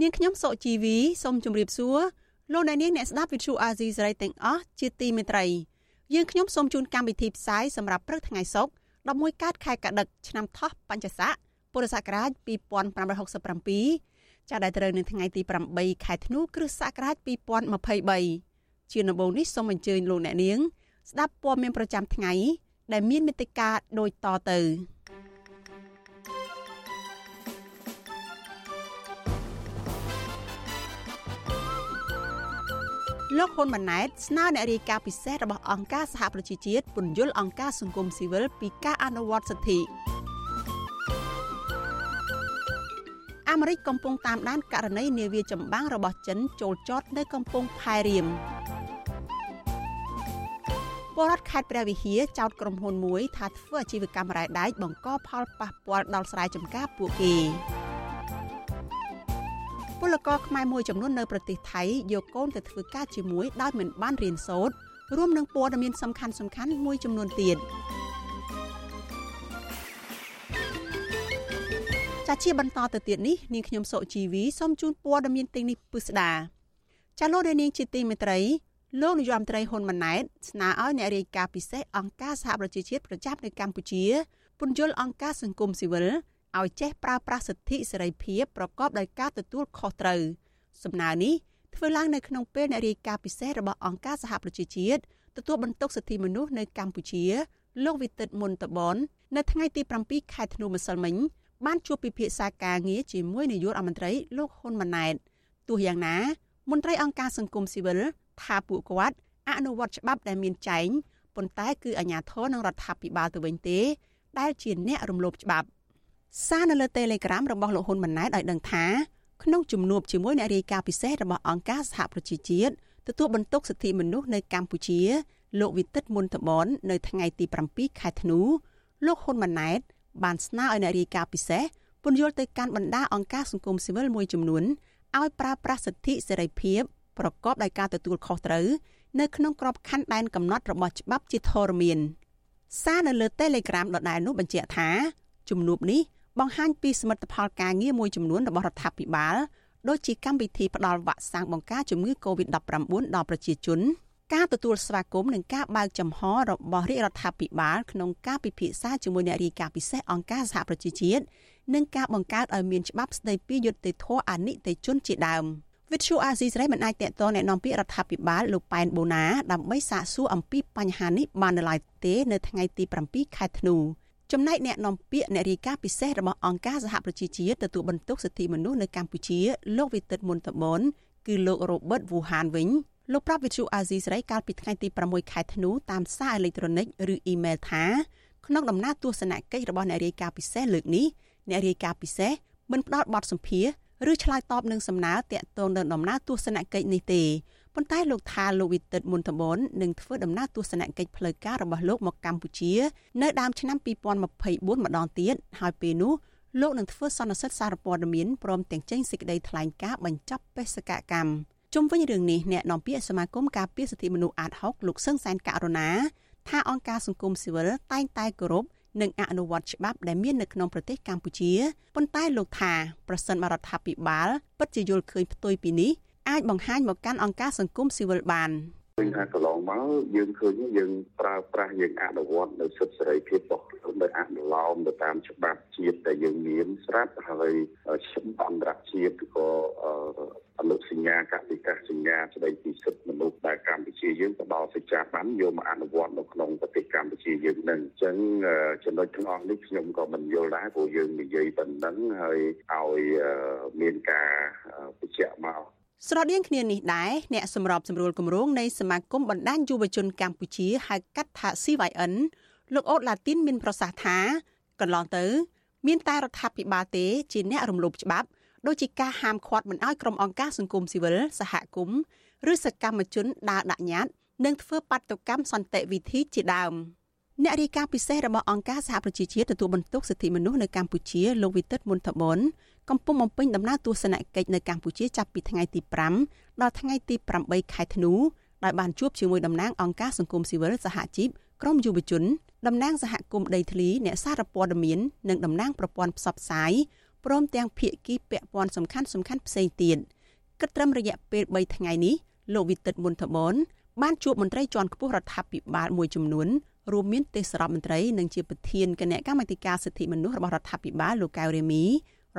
នាងខ្ញុំសុជីវីសូមជម្រាបសួរលោកអ្នកនាងអ្នកស្ដាប់ Vuthu Azizi Serai ទាំងអស់ជាទីមេត្រីយើងខ្ញុំសូមជូនកម្មវិធីផ្សាយសម្រាប់ព្រឹកថ្ងៃសុក្រ11កើតខែកដិកឆ្នាំថោះបัญចស័កពុរសករាជ2567ចាប់ដែលត្រូវនៅថ្ងៃទី8ខែធ្នូគ្រិស្តសករាជ2023ជាដំបូងនេះសូមអញ្ជើញលោកអ្នកនាង ស្ដាប់ព័ត៌មានប្រចាំថ្ងៃដែលមានមេត្តាដូចតទៅ លោកហ៊ុនម៉ាណែតស្នើអ្នករាយការណ៍ពិសេសរបស់អង្គការសហប្រជាជាតិពន្យល់អង្គការសង្គមស៊ីវិលពីការអនុវត្តសិទ្ធិអាមេរិកកំពុងតាមដានករណីនាវាចម្បាំងរបស់ចិនចូលចតនៅកំពង់ផែរៀមបរដ្ឋខេត្តព្រះវិហារចោទក្រុមហ៊ុនមួយថាធ្វើអាជីវកម្មរ៉ែដែកបង្កផលប៉ះពាល់ដល់ស្រែចម្ការពួកគេ ពលករខ្មែរមួយចំនួននៅប្រទេសថៃយកកូនទៅធ្វើការជាមួយដោយមិនបានរៀនសូត្ររួមនឹងព័ត៌មានសំខាន់សំខាន់មួយចំនួនទៀតចាជាបន្តទៅទៀតនេះនាងខ្ញុំសុជីវីសូមជូនព័ត៌មានទាំងនេះពិស្ដាចាលោកនាងជាទីមេត្រីលោកនាយរដ្ឋមន្ត្រីហ៊ុនម៉ាណែតស្នើឲ្យអ្នករាយការណ៍ពិសេសអង្គការសហប្រជាជាតិប្រចាំនៅកម្ពុជាពន្យល់អង្គការសង្គមស៊ីវិល ឲ្យចេះប្រើប្រាស់សិទ្ធិសេរីភាពប្រកបដោយការទទួលខុសត្រូវសំណើនេះធ្វើឡើងនៅក្នុងពេលអ្នករាយការណ៍ពិសេសរបស់អង្គការសហប្រជាជាតិទទួលបន្ទុកសិទ្ធិមនុស្សនៅកម្ពុជា លោកវិទិតមុនតបននៅថ្ងៃទី7ខែធ្នូម្សិលមិញបានជួបពិភាក្សាការងារជាមួយនាយករដ្ឋមន្ត្រីលោកហ៊ុនម៉ាណែតទោះយ៉ាងណា មន្ត្រីអង្គការសង្គមស៊ីវិលថាពួកគាត់អនុវត្តច្បាប់ដែលមានចែងប៉ុន្តែគឺអាជ្ញាធរនិងរដ្ឋាភិបាលទៅវិញទេ ដែលជាអ្នករំលោភច្បាប់ សារនៅលើ Telegram របស់លោកហ៊ុនម៉ាណែតឲ្យដឹងថាក្នុងជំនួបជាមួយអ្នករាយការណ៍ពិសេសរបស់អង្គការសហប្រជាជាតិទទួលបន្ទុកសិទ្ធិមនុស្សនៅកម្ពុជា លោកវិទិតមុនតបននៅថ្ងៃទី7ខែធ្នូលោកហ៊ុនម៉ាណែត បានស្នើឲ្យអ្នករាយការណ៍ពិសេសពន្យល់ទៅកាន់បណ្ដាអង្គការសង្គមស៊ីវិលមួយចំនួនឲ្យប្រើប្រាស់សិទ្ធិសេរីភាពប្រកបដោយការទទួលខុសត្រូវនៅក្នុងក្របខ័ណ្ឌដែនកំណត់របស់ច្បាប់ជាធរមាន សារនៅលើ Telegram ដដែលនោះបញ្ជាក់ថាជំនួបនេះ បង្ហាញពីសមិទ្ធផលការងារមួយចំនួនរបស់រដ្ឋាភិបាលដូចជាកម្មវិធីផ្ដល់វ៉ាក់សាំងបង្ការជំងឺ Covid-19 ដល់ប្រជាជនការទទួលស្វាគមន៍និងការបើកចំហរបស់រាជរដ្ឋាភិបាលក្នុងការពិភាក្សាជាមួយអ្នករាយការណ៍ពិសេសអង្គការសហប្រជាជាតិនិងការបង្កើតឲ្យមានច្បាប់ស្តីពីយុត្តិធម៌អនិច្ចជនជាដើមវិទ្យុអាស៊ីសេរីមិនអាចតកតងแนะនាំពាក្យរដ្ឋាភិបាលលោកប៉ែនបូណាដើម្បីសាកសួរអំពីបញ្ហានេះបាននៅឡើយទេនៅថ្ងៃទី7ខែធ្នូ ចំណែកអ្នកនាំពាក្យអ្នករាយការណ៍ពិសេសរបស់អង្គការសហប្រជាជាតិទទួលបន្ទុកសិទ្ធិមនុស្សនៅកម្ពុជាលោកវិទិតមុនតបនគឺលោក Robert Wuhan វិញលោកប្រាប់វិទ្យុអាស៊ីសេរីកាលពីថ្ងៃទី6ខែធ្នូតាមសារអេឡិចត្រូនិកឬអ៊ីមែលថាក្នុងដំណើរទស្សនកិច្ចរបស់អ្នករាយការណ៍ពិសេសលើកនេះអ្នករាយការណ៍ពិសេសមិនផ្ដល់បទសម្ភាសឬឆ្លើយតបនឹងសំណើតាក់ទងនឹងដំណើរទស្សនកិច្ចនេះទេ ប៉ុន្តែលោកថាលោកវិទិតមុនតបននឹងធ្វើដំណើរទស្សនកិច្ចផ្លូវការរបស់លោកមកកម្ពុជា នៅដើមឆ្នាំ2024ម្ដងទៀតហើយពេលនោះលោកនឹងធ្វើសន្និសីទសារព័ត៌មានព្រមទាំងចេញសេចក្តីថ្លែងការណ៍បញ្ចប់បេសកកម្មជុំវិញរឿងនេះអ្នកនាំពាក្យសមាគមការពារសិទ្ធិមនុស្សអាត6លោកសឹងសែនករណាថាអង្គការសង្គមស៊ីវិលតែងតែគោរពនិងអនុវត្តច្បាប់ដែលមាននៅក្នុងប្រទេសកម្ពុជាប៉ុន្តែលោកថាប្រសិនបរដ្ឋាភិបាលពិតជាយល់ឃើញផ្ទុយពីនេះ អាចបង្ហាញមកកាន់អង្គការសង្គមស៊ីវិលបានឃើញថាកន្លងមកយើងឃើញយើងប្រើប្រាស់យើងអនុវត្តនៅសិទ្ធិសេរីភាពរបស់ខ្លួនដោយអនុលោមទៅតាមច្បាប់ជាតិដែលយើងមានស្រាប់ហើយច្បាប់អន្តរជាតិក៏អនុសញ្ញាកតិកាសញ្ញាស្តីពីសិទ្ធិមនុស្សដែលកម្ពុជាយើងផ្ដល់សេចក្ដីបានយកមកអនុវត្តនៅក្នុងប្រទេសកម្ពុជាយើងនឹងអញ្ចឹងចំណុចទាំងអស់នេះខ្ញុំក៏មិនយល់ដែរព្រោះយើងនិយាយប៉ុណ្ណឹងហើយឲ្យមានការបញ្ជាក់មក ស្រដៀងគ្នានេះដែរអ្នកសម្របសម្រួលគម្រោងនៃសមាគមបណ្ដាញយុវជនកម្ពុជាហៅកាត់ថា CYN លោកអូតឡាទីនមានប្រសាសន៍ថាកន្លងទៅ មានតែរដ្ឋាភិបាលទេជាអ្នករំលោភច្បាប់ដូចជាការហាមឃាត់មិនឲ្យក្រុមអង្គការសង្គមស៊ីវិលសហគមន៍ឬសកម្មជនដើរដាក់ញត្តិនិងធ្វើបាតុកម្មសន្តិវិធីជាដើម អ្នករាយការណ៍ពិសេសរបស់អង្គការសហប្រជាជាតិទទួលបន្ទុកសិទ្ធិមនុស្សនៅកម្ពុជាលោកវិទិតមុនថបនកំពុងបំពេញដំណើរទស្សនកិច្ចនៅកម្ពុជាចាប់ពីថ្ងៃទី5ដល់ថ្ងៃទី8ខែធ្នូដោយបានជួបជាមួយតំណាងអង្គការសង្គមស៊ីវិលសហជីពក្រមយុវជនតំណាងសហគមន៍ដីធ្លីអ្នកសារព័ត៌មាននិងតំណាងប្រព័ន្ធផ្សព្វផ្សាយព្រមទាំងភាគីពាក់ព័ន្ធសំខាន់សំខាន់ផ្សេងទៀតគិតត្រឹមរយៈពេល3ថ្ងៃនេះលោកវិទិតមុនថបនបានជួបមន្ត្រីជាន់ខ្ពស់រដ្ឋាភិបាលមួយចំនួន រួមមានទេសរដ្ឋមន្ត្រីនិងជាប្រធានគណៈកម្មាធិការសិទ្ធិមនុស្សរបស់រដ្ឋាភិបាលលោកកៅរេមីរ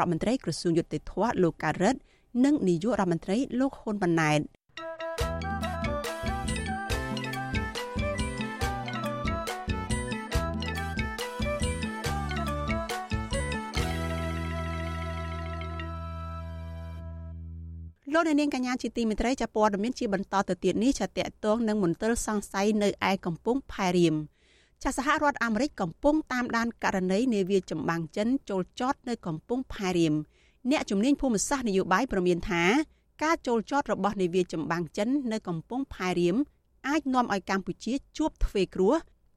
ដ្ឋមន្ត្រីក្រសួងយុតិធធលោកកើតរិទ្ធនិងនាយករដ្ឋមន្ត្រីលោកហ៊ុនម៉ាណែតលោកនាងកញ្ញាជាទីមេត្រីចាព័ត៌មានជាបន្តទៅទៀតនេះចាតកតងនឹងមន្ទិលសង្ស័យនៅឯកំពង់ផែរៀម ចាសហរដ្ឋអាមេរិកកំពុងតាមដានករណីនាវាចម្បាំងចិនចូលចតនៅកំពង់ផែរៀមអ្នកជំនាញភូមិសាស្ត្រនយោបាយប្រមានថាការចូលចតរបស់នាវាចម្បាំងចិននៅកំពង់ផែរៀមអាចនាំឲ្យកម្ពុជាជួបទ្វេគ្រោះ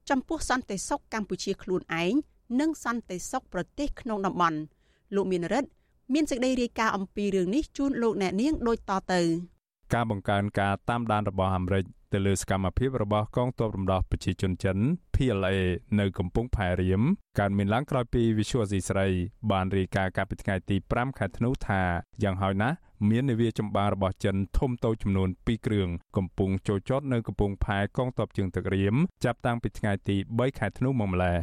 ចំពោះសន្តិសុខកម្ពុជាខ្លួនឯងនិងសន្តិសុខប្រទេសក្នុងតំបន់លោកមានរិទ្ធមានសេចក្តីរាយការណ៍អំពីរឿងនេះជូនលោកអ្នកនាងដូចតទៅ ការបង្កើនការតាមដានរបស់អាមេរិក ទៅលើសកម្មភាពរបស់កងទ័ពរំដោះប្រជាជនចិន PLA នៅកំពង់ផែរៀមកើតមានឡើងក្រោយពី Visual Asia ស្រីបានរាយការណ៍កាលពីថ្ងៃទី5ខែធ្នូថាយ៉ាងហោចណាស់មាននាវាចម្បាំងរបស់ចិនធំតូចចំនួន2គ្រឿងកំពុងចូលចតនៅកំពង់ផែកងទ័ពជើងទឹករៀមចាប់តាំងពីថ្ងៃទី3ខែធ្នូមកម្ល៉េះ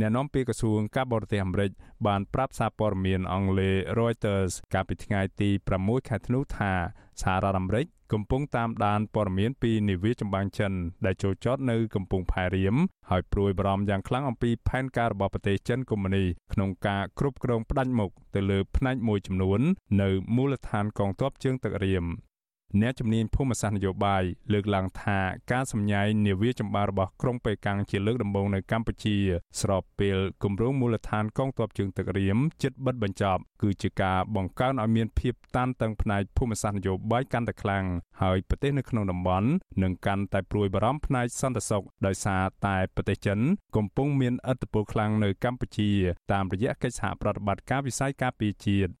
អ្នកនាំពាក្យក្រសួងការបរទេសអាមេរិកបានប្រាប់សារព័ត៌មានអង់គ្លេស Reuters កាលពីថ្ងៃទី6ខែធ្នូថា សហរដ្ឋអាមេរិកកំពុងតាមដានព័ត៌មានពីនាវាចម្បាំងចិនដែលចូលចតនៅកំពង់ផែរៀមហើយព្រួយបារម្ភយ៉ាងខ្លាំងអំពីផែនការរបស់ប្រទេសចិនកុម្មុយនីក្នុងការគ្រប់គ្រងផ្ដាច់មុខទៅលើផ្នែកមួយចំនួននៅមូលដ្ឋានកងទ័ពជើងទឹករៀម អ្នកជំនាញភូមិសាស្ត្រនយោបាយលើកឡើងថាការសម្ញែងនាវាចម្បាំងរបស់ក្រុងប៉េកាំងជាលើកដំបូងនៅកម្ពុជា ស្របពេលគម្រោងមូលដ្ឋានកងទ័ពជើងទឹករៀមជិតបិទបញ្ចប់ គឺជាការបង្កើនឲ្យមានភាពតានតឹងផ្នែកភូមិសាស្ត្រនយោបាយកាន់តែខ្លាំងហើយប្រទេសនៅក្នុងតំបន់នឹងកាន់តែព្រួយបារម្ភផ្នែកសន្តិសុខដោយសារតែប្រទេសចិន កំពុងមានឥទ្ធិពលខ្លាំងនៅកម្ពុជា តាមរយៈកិច្ចសហប្រតិបត្តិការវិស័យការពារជាតិ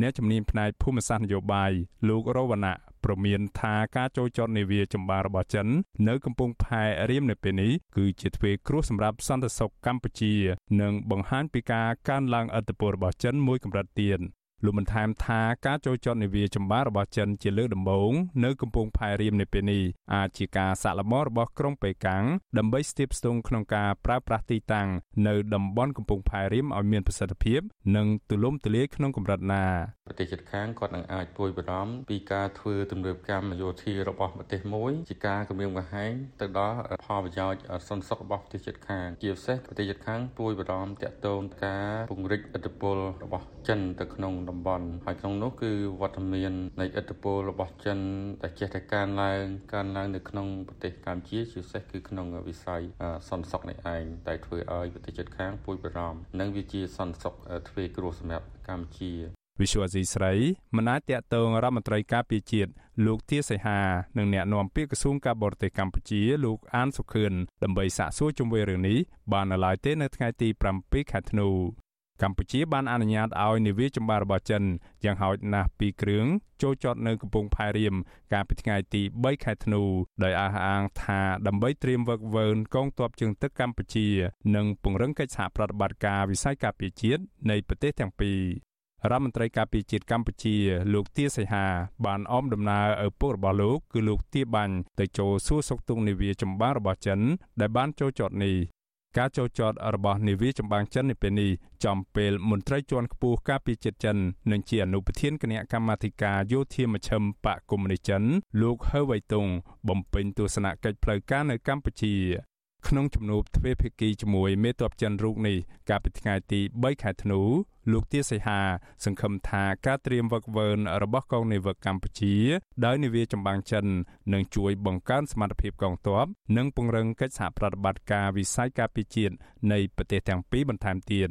អ្នកជំនាញផ្នែកភូមិសាស្ត្រនយោបាយលោករវណ្ណៈប្រមានថាការចូលចតនាវាចម្បាំងរបស់ចិននៅកំពង់ផែរៀមនៅពេលនេះគឺជាទ្វេគ្រោះសម្រាប់សន្តិសុខកម្ពុជា និងបង្ហាញពីការកើនឡើងឥទ្ធិពលរបស់ចិនមួយកម្រិតទៀត លោកបន្ថែមថាការចូលចតនាវាចម្បាំងរបស់ចិនជាលើកដំបូងនៅកំពង់ផែរៀមនៅពេលនេះអាចជាការសាក់លម្អរបស់ក្រុងប៉េកាំងដើម្បីស្ទាបស្ទង់ក្នុងការប្រើប្រាស់ទីតាំងនៅតំបន់កំពង់ផែរៀមឲ្យមានប្រសិទ្ធភាព និងទូលំទូលាយក្នុងកម្រិតណាប្រទេសជិតខាងគាត់នឹងអាចពួយបារម្ភពីការធ្វើទំនើបកម្មយោធារបស់ប្រទេសមួយជាការគម្រាមកំហែងទៅដល់ផលប្រយោជន៍សន្តិសុខរបស់ប្រទេសជិតខាងជាពិសេសប្រទេសជិតខាងពួយបារម្ភតាក់ទងការពង្រីកឥទ្ធិពលរបស់ចិនទៅក្នុងតំបន់ហើយក្នុងនោះគឺវត្តមាននៃឥទ្ធិពលរបស់ចិនដែលចេះតែកើនឡើងកើនឡើងនៅក្នុងប្រទេសកម្ពុជាជាពិសេសគឺក្នុងវិស័យសន្តិសុខនេះឯងតែធ្វើឲ្យប្រទេសជិតខាងពួយបារម្ភនិងវាជាសន្តិសុខទ្វេគ្រោះសម្រាប់កម្ពុជាវិសុវអាស៊ីស្រីមិនអាចតាក់ទងរដ្ឋមន្ត្រីការពារជាតិលោកទាសីហានិងអ្នកនាំពាក្យក្រសួងការបរទេសកម្ពុជាលោកអានសុខឿនដើម្បីសាកសួរជុំវិញរឿងនេះបាននៅឡើយទេនៅថ្ងៃទី7ខែធ្នូ កម្ពុជាបានអនុញ្ញាតឲ្យនាវាចម្បាំងរបស់ចិនយ៉ាងហោចណាស់2គ្រឿងចូលចតនៅកំពង់ផែរៀមកាលពីថ្ងៃទី3ខែធ្នូដោយអះអាងថាដើម្បីត្រៀមវឹកវើកងទ័ពជើងទឹកកម្ពុជា និងពង្រឹងកិច្ចសហប្រតិបត្តិការវិស័យការពារជាតិនៃប្រទេសទាំងពីររដ្ឋមន្ត្រីការពារជាតិកម្ពុជា លោកទាសីហា បានអមដំណើរឪពុករបស់លោកគឺលោកទាបាញ់ទៅចូលសួរសុខទុក្ខនាវាចម្បាំងរបស់ចិន ដែលបានចូលចតនេះ ការចូលចតរបស់នាវាចម្បាំងចិននៅពេលនេះចំពេលមន្ត្រីជាន់ខ្ពស់ការពារជាតិចិននិងជាអនុប្រធានគណៈកម្មាធិការយោធាមជ្ឈិមបកកុម្មុយនីចិន លោកហឺវៃតុងបំពេញទស្សនកិច្ចផ្លូវការនៅកម្ពុជា ក្នុងជំនួបទ្វេភាគីជាមួយមេតបចិនរូបនេះកាលពីថ្ងៃទី3ខែធ្នូលោកទាសីហា សង្ឃឹមថាការត្រៀមវឹកវើរបស់កងនាវិកកម្ពុជាដោយនាវាចម្បាំងចិននឹងជួយបង្កើនសមត្ថភាពកងទ័ពនិងពង្រឹងកិច្ចសហប្រតិបត្តិការវិស័យការពារជាតិនៃប្រទេសទាំងពីរបន្ថែមទៀត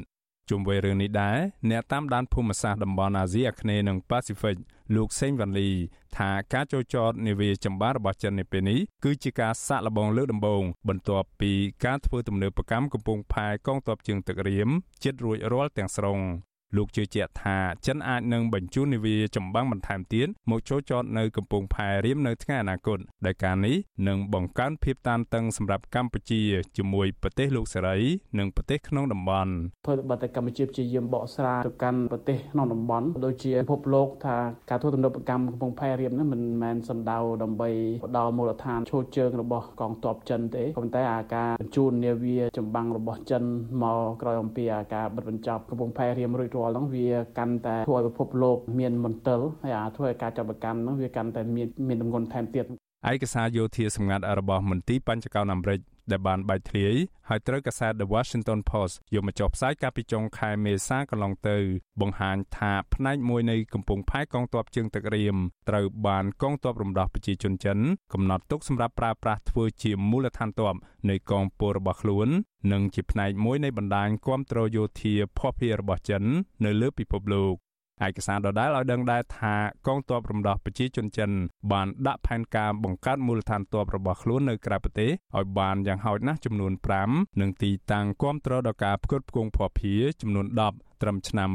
ជុំវិញរឿងនេះដែរអ្នកតាមដានភូមិសាស្ត្រតំបន់អាស៊ីអាគ្នេយ៍និងប៉ាស៊ីហ្វិក លោកសេងវ៉ាន់លីថាការចូលចតនាវាចម្បាំងរបស់ចិននៅពេលនេះគឺជាការសាក់លបងលើកដំបូងបន្ទាប់ពីការធ្វើទំនើបកម្មកំពុងផែកងទ័ពជើងទឹករៀមជិតរួចរាល់ទាំងស្រុង លោកជឿជាក់ថាចិនអាចនឹងបញ្ជូននាវាចម្បាំងបន្ថែមទៀតមកចូលចតនៅកំពង់ផែរៀមនៅថ្ងៃអនាគតដែលការនេះនឹងបង្កើនភាពតានតឹងសម្រាប់កម្ពុជាជាមួយប្រទេសលោកសេរីនិងប្រទេសក្នុងតំបន់ធ្វើបើតែកម្ពុជាព្យាយាមបកស្រាយទៅកាន់ប្រទេសក្នុងតំបន់ដូចជាពិភពលោកថាការធ្វើទំនើបកម្មកំពង់ផែរៀមនេះមិនមែនសំដៅដើម្បីផ្ដល់មូលដ្ឋានឈរជើងរបស់កងទ័ពចិនទេប៉ុន្តែអាការបញ្ជូននាវាចម្បាំងរបស់ចិនមកក្រោយអំពីអាការបិទបញ្ចប់កំពង់ផែរៀមរួចរាល់ហ្នឹងវាកាន់តែធ្វើឲ្យពិភពលោកមានមន្ទិលហើយអាធ្វើឲ្យការចាប់ប្រកាន់ហ្នឹងវាកាន់តែមានមានទម្ងន់ថែមទៀតឯកសារយោធាសម្ងាត់របស់មន្ទីរបញ្ចកោណអាមេរិក ដែលបានបែកធ្លាយហើយត្រូវកាសែត The Washington Post យកមកចុះផ្សាយកាលពីចុងខែមេសាកន្លងទៅ បង្ហាញថាផ្នែកមួយនៃកំពង់ផែកងទ័ពជើងទឹករៀមត្រូវបានកងទ័ពរំដោះប្រជាជនចិន កំណត់ទុកសម្រាប់ប្រើប្រាស់ធ្វើជាមូលដ្ឋានទ័ពនៃកងពលរបស់ខ្លួននិងជាផ្នែកមួយនៃបណ្ដាញគ្រប់គ្រងយោធាភ័ព្វភាររបស់ចិន នៅលើពិភពលោក ឯកសារដដែលឲ្យដឹងដែរថាកងទ័ពរំដោះប្រជាជនចិនបានដាក់ផែនការបង្កើតមូលដ្ឋានទ័ពរបស់ខ្លួននៅក្រៅប្រទេសឲ្យបានយ៉ាងហោចណាស់ចំនួន5និងទីតាំងគ្រប់គ្រងដល់ការផ្គត់ផ្គង់ភស្តុភារចំនួន10ត្រឹមឆ្នាំ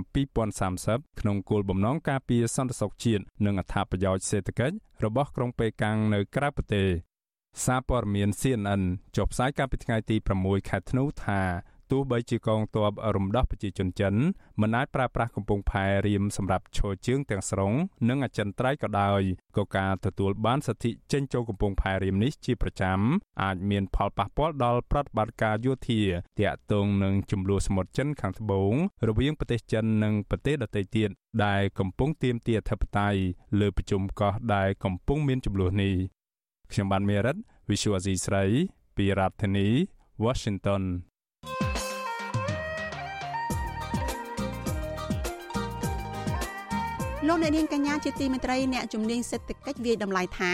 2030ក្នុងគោលបំណងការពារសន្តិសុខជាតិនិងអត្ថប្រយោជន៍សេដ្ឋកិច្ចរបស់ក្រុងប៉េកាំងនៅក្រៅប្រទេសសារព័ត៌មាន CNN ចុះផ្សាយកាលពីថ្ងៃទី6ខែធ្នូថា ទោះបីជាកងទ័ពរំដោះប្រជាជនចិនមិនអាចប្រើប្រាស់កំពង់ផែរៀមសម្រាប់ឈរជើងទាំងស្រុងនិងអចិន្ត្រៃយ៍ក៏ដោយក៏ការទទួលបានសិទ្ធិចេញចូលកំពង់ផែរៀមនេះជាប្រចាំអាចមានផលប៉ះពាល់ដល់ប្រតិបត្តិការយោធាទាក់ទងនឹងចំនួនសមុទ្រចិនខាងត្បូងរវាងប្រទេសចិននិងប្រទេសដទៃទៀតដែលកំពុងទាមទារអធិបតេយ្យលើប្រជុំកោះដែលកំពុងមានចំនួននេះខ្ញុំបានមេរិត Visual Asia ស្រីពីរដ្ឋធានី Washington លោកអ្នកនាងកញ្ញាជាទីមេត្រីអ្នកជំនាញសេដ្ឋកិច្ចវាយតម្លៃថា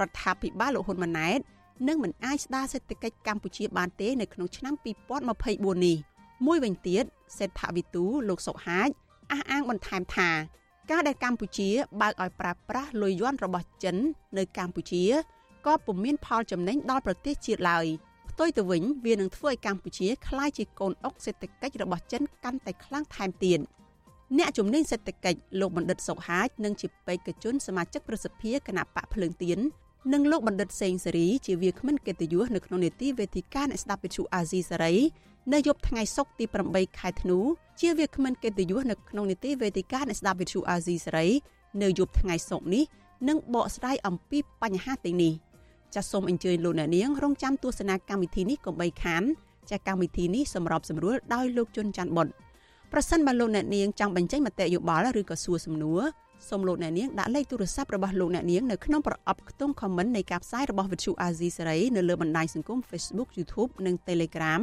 រដ្ឋាភិបាលលោកហ៊ុនម៉ាណែតនឹងមិនអាចស្ដារសេដ្ឋកិច្ចកម្ពុជាបានទេនៅក្នុងឆ្នាំ2024នេះមួយវិញទៀតសេដ្ឋវិទូលោកសុកហាជអះអាងបន្ថែមថាការដែលកម្ពុជាបើកឲ្យប្រើប្រាស់លុយយន់របស់ចិននៅកម្ពុជាក៏ពុំមានផលចំណេញដល់ប្រទេសជាតិឡើយផ្ទុយទៅវិញវានឹងធ្វើឲ្យកម្ពុជាក្លាយជាកូនអុកសេដ្ឋកិច្ចរបស់ចិនកាន់តែខ្លាំងថែមទៀត។ អ្នកជំនាញសេដ្ឋកិច្ចលោកបណ្ឌិតសុកហាជនិងជាបេក្ខជនសមាជិកប្រសិទ្ធភាពគណៈបកភ្លើងទៀននិងលោកបណ្ឌិតសេងសេរីជាវាគ្មិនកិត្តិយសនៅក្នុងនេតិវេទិកាអ្នកស្ដាប់វិទ្យុអាស៊ីសេរីនៅយប់ថ្ងៃសុក្រទី8ខែធ្នូជាវាគ្មិនកិត្តិយសនៅក្នុងនេតិវេទិកាអ្នកស្ដាប់វិទ្យុអាស៊ីសេរីនៅយប់ថ្ងៃសុក្រនេះនឹងបកស្រាយអំពីបញ្ហាទាំងនេះចាសសូមអញ្ជើញលោកអ្នកនាងរងចាំទស្សនាកម្មវិធីនេះកុំបីខានចាសកម្មវិធីនេះសម្របសម្រួលដោយលោកជុនច័ន្ទបុត្រ ប្រសិនបើលោកអ្នកនាងចង់បញ្ចេញមតិយោបល់ឬក៏សួរសំណួរសូមលោកអ្នកនាងដាក់លេខទូរស័ព្ទរបស់លោកអ្នកនាងនៅក្នុងប្រអប់ខ្ទង់ comment នៃការផ្សាយរបស់វិទ្យុ AZ សេរីនៅលើបណ្ដាញសង្គម Facebook YouTube និង Telegram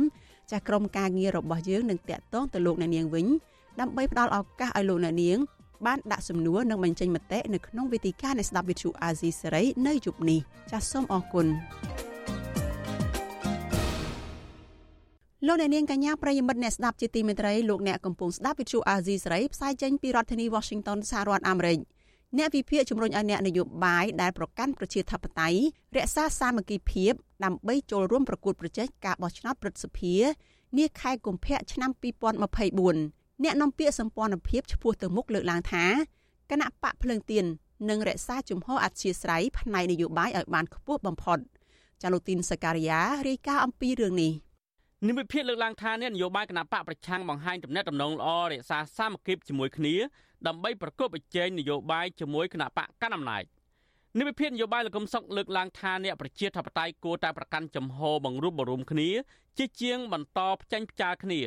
ចាស់ក្រុមការងាររបស់យើងនឹងតាក់ទងទៅលោកអ្នកនាងវិញដើម្បីផ្ដល់ឱកាសឲ្យលោកអ្នកនាងបានដាក់សំណួរនិងបញ្ចេញមតិនៅក្នុងវេទិកានៃស្ដាប់វិទ្យុ AZ សេរីនៅយប់នេះចាសសូមអរគុណ លោកអ្នកនាងកញ្ញាប្រិយមិត្តអ្នកស្ដាប់ជាទីមេត្រីលោកអ្នកកំពុងស្ដាប់វិទ្យុអាស៊ីសេរីផ្សាយចេញពីរដ្ឋធានី Washington សហរដ្ឋអាមេរិកអ្នកវិភាគជំរុញឲ្យអ្នកនយោបាយដែលប្រកាន់ប្រជាធិបតេយ្យរក្សាសាមគ្គីភាពដើម្បីចូលរួមប្រកួតប្រជែងការបោះឆ្នោតព្រឹទ្ធសភានាខែកុម្ភៈឆ្នាំ2024អ្នកនាំពាក្យសម្ព័ន្ធភាពឈ្មោះទៅមុខលើកឡើងថាគណៈបកភ្លើងទៀននឹងរក្សាជំហរអធិស្ឋ័យផ្នែកនយោបាយឲ្យបានខ្ពស់បំផុតចាលូទីនសការីយ៉ារាយការណ៍អំពីរឿងនេះ និវិភាគលើកឡើងថាអ្នកនយោបាយគណៈបកប្រឆាំងបង្ហាញទំនាក់ទំនងល្អរក្សាសាមគ្គីភាពជាមួយគ្នាដើម្បីប្រកបប្រជែងនយោបាយជាមួយគណៈបកកណ្ដាលអំណាចនិវិភាគនយោបាយលោកកឹមសុខលើកឡើងថាអ្នកប្រជាធិបតេយ្យគួរតែប្រកាន់ចំហបង្រួបបង្រួមគ្នាជាជាងបន្តផ្ចាញ់ផ្ចាលគ្នា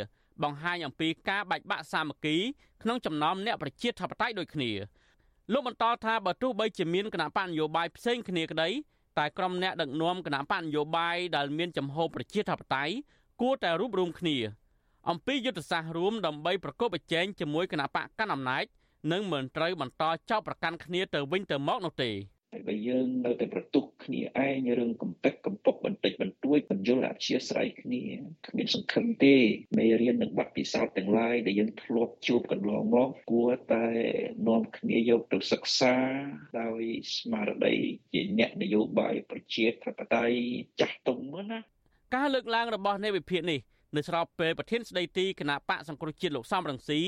បង្ហាញអំពីការបែកបាក់សាមគ្គីក្នុងចំណោមអ្នកប្រជាធិបតេយ្យដូចគ្នាលោកបន្តថាបើទោះបីជាមានគណៈបកនយោបាយផ្សេងគ្នាក្តីតែក្រុមអ្នកដឹកនាំគណៈបកនយោបាយដែលមានចំហប្រជាធិបតេយ្យ គួរតែរួបរวมគ្នាអំពីយុទ្ធសាស្ត្ររួមដើម្បីប្រកបប្រជែងជាមួយគណៈបកកណ្ដាលអំណាចនិងមិនត្រូវបន្តចោទប្រកាន់គ្នាទៅវិញទៅមកនោះទេហើយបើយើងនៅតែប្រទុះគ្នាឯងរឿងកំពេចកំពុកបន្តិចបន្តួចបញ្យលអធិស្ស្រ័យគ្នាគ្មានសង្ឃឹមទេមេរៀននិងបទពិសោធន៍ទាំងឡាយដែលយើងធ្លាប់ជួបកន្លងមកគួរតែនាំគ្នាយកទៅសិក្សាដោយស្មារតីជាអ្នកនយោបាយប្រជាធិបតេយ្យចាស់ទុំណា ការលើកឡើងរបស់នៃវិភាគនេះនៅស្របពេលប្រធានស្ដីទីគណៈបកសង្គ្រោះជាតិលោកសំរងស៊ី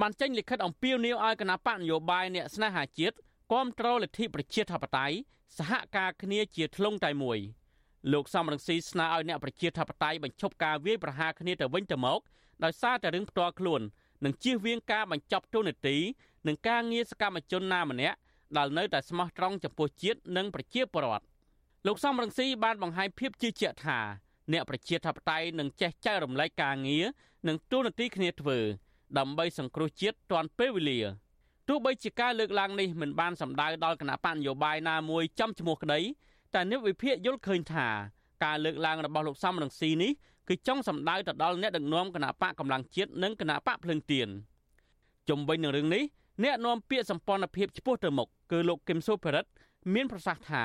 បានចេញលិខិតអំពាវនាវឲ្យគណៈបកនយោបាយអ្នកស្នេហាជាតិគ្រប់គ្រងលទ្ធិប្រជាធិបតេយ្យសហការគ្នាជាធ្លុងតែមួយលោកសំរងស៊ីស្នើឲ្យអ្នកប្រជាធិបតេយ្យបញ្ឈប់ការវាយប្រហារគ្នាទៅវិញទៅមកដោយសារតែរឿងផ្ទាល់ខ្លួននិងជៀសវាងការបញ្ចប់ទូនាទីនិងការងារសកម្មជនណាម្នាក់ដែលនៅតែស្មោះត្រង់ចំពោះជាតិនិងប្រជាពលរដ្ឋលោកសំរងស៊ីបានបង្ហាញភាពជឿជាក់ថា អ្នកប្រជាធិបតេយ្យនឹងចេះចែករំលែកការងារនិងទូនាទីគ្នាធ្វើដើម្បីសង្គ្រោះជាតិទាន់ពេលវេលាទោះបីជាការលើកឡើងនេះមិនបានសម្ដៅដល់គណៈបញ្ញយោបាយណាមួយចំឈ្មោះក្តីតែអ្នកវិភាគយល់ឃើញថាការលើកឡើងរបស់លោកសំរងស៊ីនេះគឺចង់សម្ដៅទៅដល់អ្នកដឹកនាំគណៈបកកម្លាំងជាតិនិងគណៈបកភ្លឹងទៀនជំវិញនឹងរឿងនេះអ្នកនាំពាក្យសម្ព័ន្ធភាពឆ្ពោះទៅមុខគឺលោកគឹមសុភិរិទ្ធមានប្រសាសន៍ថា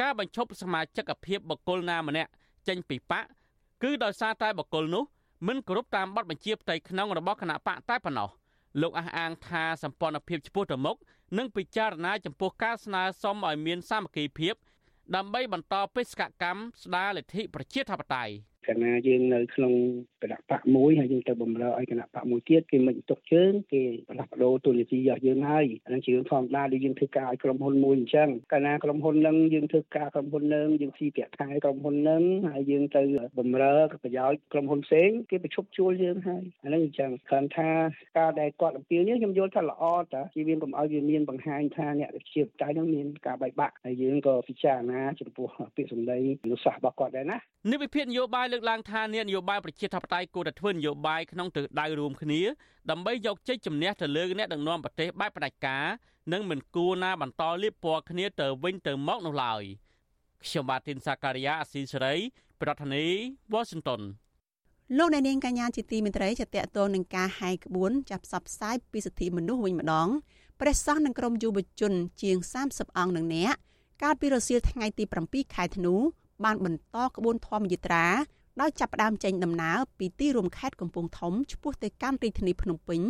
ការបញ្ឈប់សមាជិកភាពបកគលណាម្នាក់ ចេញពីបកគឺដោយសារតែបកគលនោះមិនគោរពតាមបទបញ្ជាផ្ទៃក្នុងរបស់គណៈបកតែប៉ុណ្ណោះលោកអះអាងថាសម្ព័ន្ធភាពឆ្ពោះទៅមុខនឹងពិចារណាចំពោះការស្នើសុំឲ្យមានសាមគ្គីភាពដើម្បីបន្តបេសកកម្មស្ដារលទ្ធិប្រជាធិបតេយ្យ កាលណាយើងនៅក្នុងគណៈបកមួយហើយយើងទៅបម្រើឲ្យគណៈបកមួយទៀតគេមិនទុកជើងគេផ្លាស់ប្ដូរទូនីតិរបស់យើងហើយអានឹងជារឿងធម្មតាដែលយើងធ្វើការឲ្យក្រុមហ៊ុនមួយអញ្ចឹងកាលណាក្រុមហ៊ុននឹងយើងធ្វើការក្រុមហ៊ុននឹងយើងស៊ីប្រាក់ខែក្រុមហ៊ុននឹងហើយយើងទៅបម្រើប្រយោជន៍ក្រុមហ៊ុនផ្សេងគេប្រជុំជួលយើងហើយអានឹងអញ្ចឹងគ្រាន់ថាការដែលគាត់អំពាវនាវខ្ញុំយល់ថាល្អតាជាវាកុំឲ្យវាមានបង្ហាញថាអ្នកវិជាតៃនឹងមានការបែកបាក់ហើយយើងក៏ពិចារណាចំពោះពាក្យសម្ដីនុសាសន៍របស់គាត់ដែរណានិវិភាននយោបាយលើកឡើងថានយោបាយប្រជាធិបតេយ្យគួរតែធ្វើនយោបាយក្នុងទិសដៅរួមគ្នាដើម្បីយកជ័យជំនះទៅលើអ្នកដឹកនាំប្រទេសបែបផ្ដាច់ការនិងមិនគួរណាបន្តលៀបពណ៌គ្នាទៅវិញទៅមកនោះឡើយខ្ញុំបាទទីនសាការីយ៉ាអស៊ីសេរី ប្រធានាធិបតី Washington លោកអ្នកនាងកញ្ញាជាទីមេត្រីចាតតទៅនឹងការហែកក្បួនចាប់ផ្សព្វផ្សាយពីសិទ្ធិមនុស្សវិញម្ដងព្រះសង្ឃនិងក្រុមយុវជន ជាង30អង្គនឹងអ្នកកាលពីរសៀលថ្ងៃទី7ខែធ្នូបានបន្តក្បួនធម្មយាត្រា ដោយចាប់ផ្ដើមចេញដំណើរពីទីរួមខេត្តកំពង់ធំឆ្ពោះទៅកាន់រាជធានីភ្នំពេញ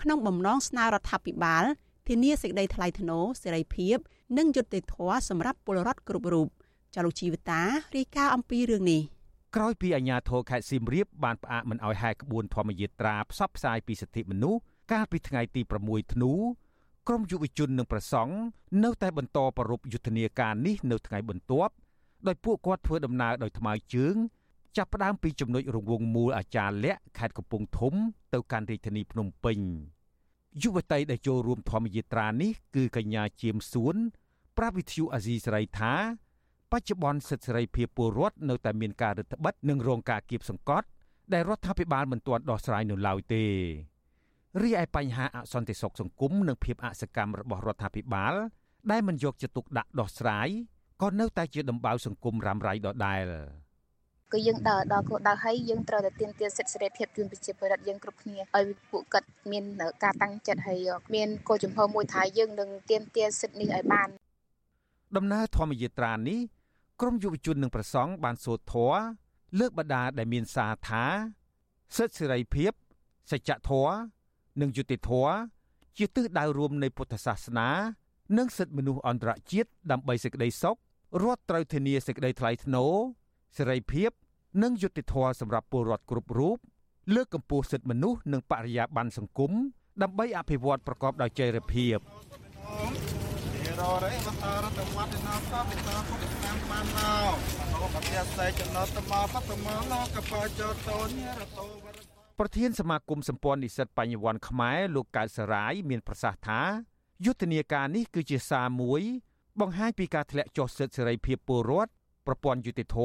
ក្នុងបំណងស្នើរដ្ឋាភិបាលធានាសេចក្តីថ្លៃថ្នូរសេរីភាព និងយុត្តិធម៌សម្រាប់ពលរដ្ឋគ្រប់រូបចាលោកជីវតារាយការណ៍អំពីរឿងនេះក្រោយពីអាជ្ញាធរខេត្តសៀមរាបបានផ្អាកមិនឲ្យហែក្បួនធម្មយាត្រាផ្សព្វផ្សាយពីសិទ្ធិមនុស្សកាលពីថ្ងៃទី6ធ្នូក្រមយុវជននិងប្រសង់នៅតែបន្តប្ររពយុទ្ធនាការនេះនៅថ្ងៃបន្ទាប់ដោយពួកគាត់ធ្វើដំណើរដោយថ្មើរជើង ចាប់ផ្ដើមពីចំណុចរង្វង់មូលអាចារ្យលក្ខខេត្តកំពង់ធំ ទៅកាន់រាជធានីភ្នំពេញយុវតីដែលចូលរួមធម្មយាត្រានេះគឺកញ្ញាជាមសួនប្រាប់វិទ្យុអាស៊ីសេរីថាបច្ចុប្បន្នសិទ្ធិសេរីភាពពលរដ្ឋនៅតែមានការរឹតបន្តឹងនិងរងការគៀបសង្កត់ដែលរដ្ឋាភិបាលមិនទាន់ដោះស្រាយនៅឡើយទេរីឯបញ្ហាអសន្តិសុខសង្គមនិងភាពអសកម្មរបស់រដ្ឋាភិបាលដែលមិនយកចិត្តទុកដាក់ដោះស្រាយក៏នៅតែជាដំបៅសង្គមរ៉ាំរ៉ៃដដែល។ គឺយើងដើរដល់គោលដៅហើយយើងត្រូវតែទាមទារសិទ្ធិសេរីភាពជូនប្រជាពលរដ្ឋយើងគ្រប់គ្នាឲ្យពួកគាត់មានការតាំងចិត្តហើយមានគោលចំហមួយថាយើងនឹងទាមទារសិទ្ធិនេះឲ្យបាន ដំណើរធម្មយាត្រានេះក្រមយុវជននិងប្រសង់បានសូត្រធម៌លើកបដាដែលមានសារថាសិទ្ធិសេរីភាពសច្ចធម៌និងយុត្តិធម៌ជាទិសដៅរួមនៃពុទ្ធសាសនា និងសិទ្ធិមនុស្សអន្តរជាតិដើម្បីសេចក្តីសុខរដ្ឋត្រូវធានាសេចក្តីថ្លៃថ្នូរ សេរីភាពនិងយុត្តិធម៌សម្រាប់ពលរដ្ឋគ្រប់រូបលើកកម្ពស់សិទ្ធិមនុស្សនិងបរិយាបន្នសង្គមដើម្បីអភិវឌ្ឍប្រកបដោយចីរភាពររេបតរតមត្តណោកបិតាពុទ្ធកម្មបានណោអបតិសេចំណតមបតមលោកបច្ចតោនិរតោប្រធានសមាគមសម្ព័ន្ធនិស្សិតបញ្ញវន្តខ្មែរលោកកើតសរាយមានប្រសាសន៍ថាយុទ្ធនាការនេះគឺជាសារមួយ បង្ហាញពីការធ្លាក់ចុះសិទ្ធិសេរីភាពពលរដ្ឋ ប្រព័ន្ធយុតិធធ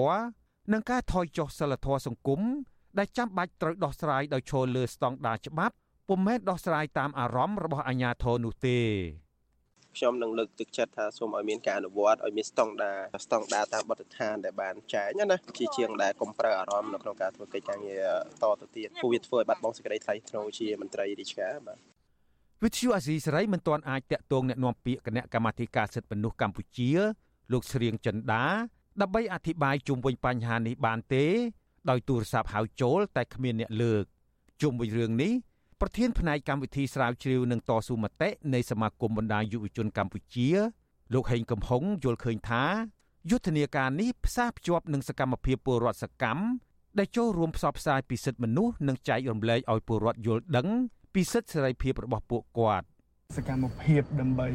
និងការថយចុះសិលធម៌សង្គមដែលចាំបាច់ត្រូវដោះស្រាយដោយឈលលើស្តង់ដារច្បាប់ពុំមែនដោះស្រាយតាមអារម្មណ៍របស់អាជ្ញាធរនោះទេខ្ញុំនឹងលើកទឹកចិត្តថាសូមឲ្យមានការអនុវត្តឲ្យមានស្តង់ដាស្តង់ដាតាមបទដ្ឋានដែលបានចែងណាជាជាងដែលកុំប្រើអារម្មណ៍នៅក្នុងការធ្វើកិច្ចការងារតទៅទៀតពួកវាធ្វើឲ្យបាត់បង់សេចក្តីថ្លៃថ្នូរជាមន្ត្រីរាជការបាទ វិទ្យុអាស៊ីសេរីមិនទាន់អាចតាក់ទងแนะនាំពាក្យគណៈកម្មាធិការសិទ្ធិមនុស្សកម្ពុជា លោកស្រៀងចិន្តា ដើម្បីអធិប្បាយជុំវិញបញ្ហានេះបានទេ ដោយទូរស័ព្ទហៅចូល តែគ្មានអ្នកលើកជុំវិញរឿងនេះប្រធានផ្នែកកម្មវិធីស្រាវជ្រាវនឹងតស៊ូមតិនៃសមាគមបណ្ដាយុវជនកម្ពុជា លោកហេងកំហុងយល់ឃើញថាយុទ្ធនាការនេះផ្សារភ្ជាប់នឹងសកម្មភាពពលរដ្ឋសកម្មដែលចូលរួមផ្សព្វផ្សាយពីសិទ្ធិមនុស្សនិងចែករំលែកឲ្យពលរដ្ឋយល់ដឹងពីសិទ្ធិសេរីភាពរបស់ពួកគាត់ សកម្មភាពដើម្បី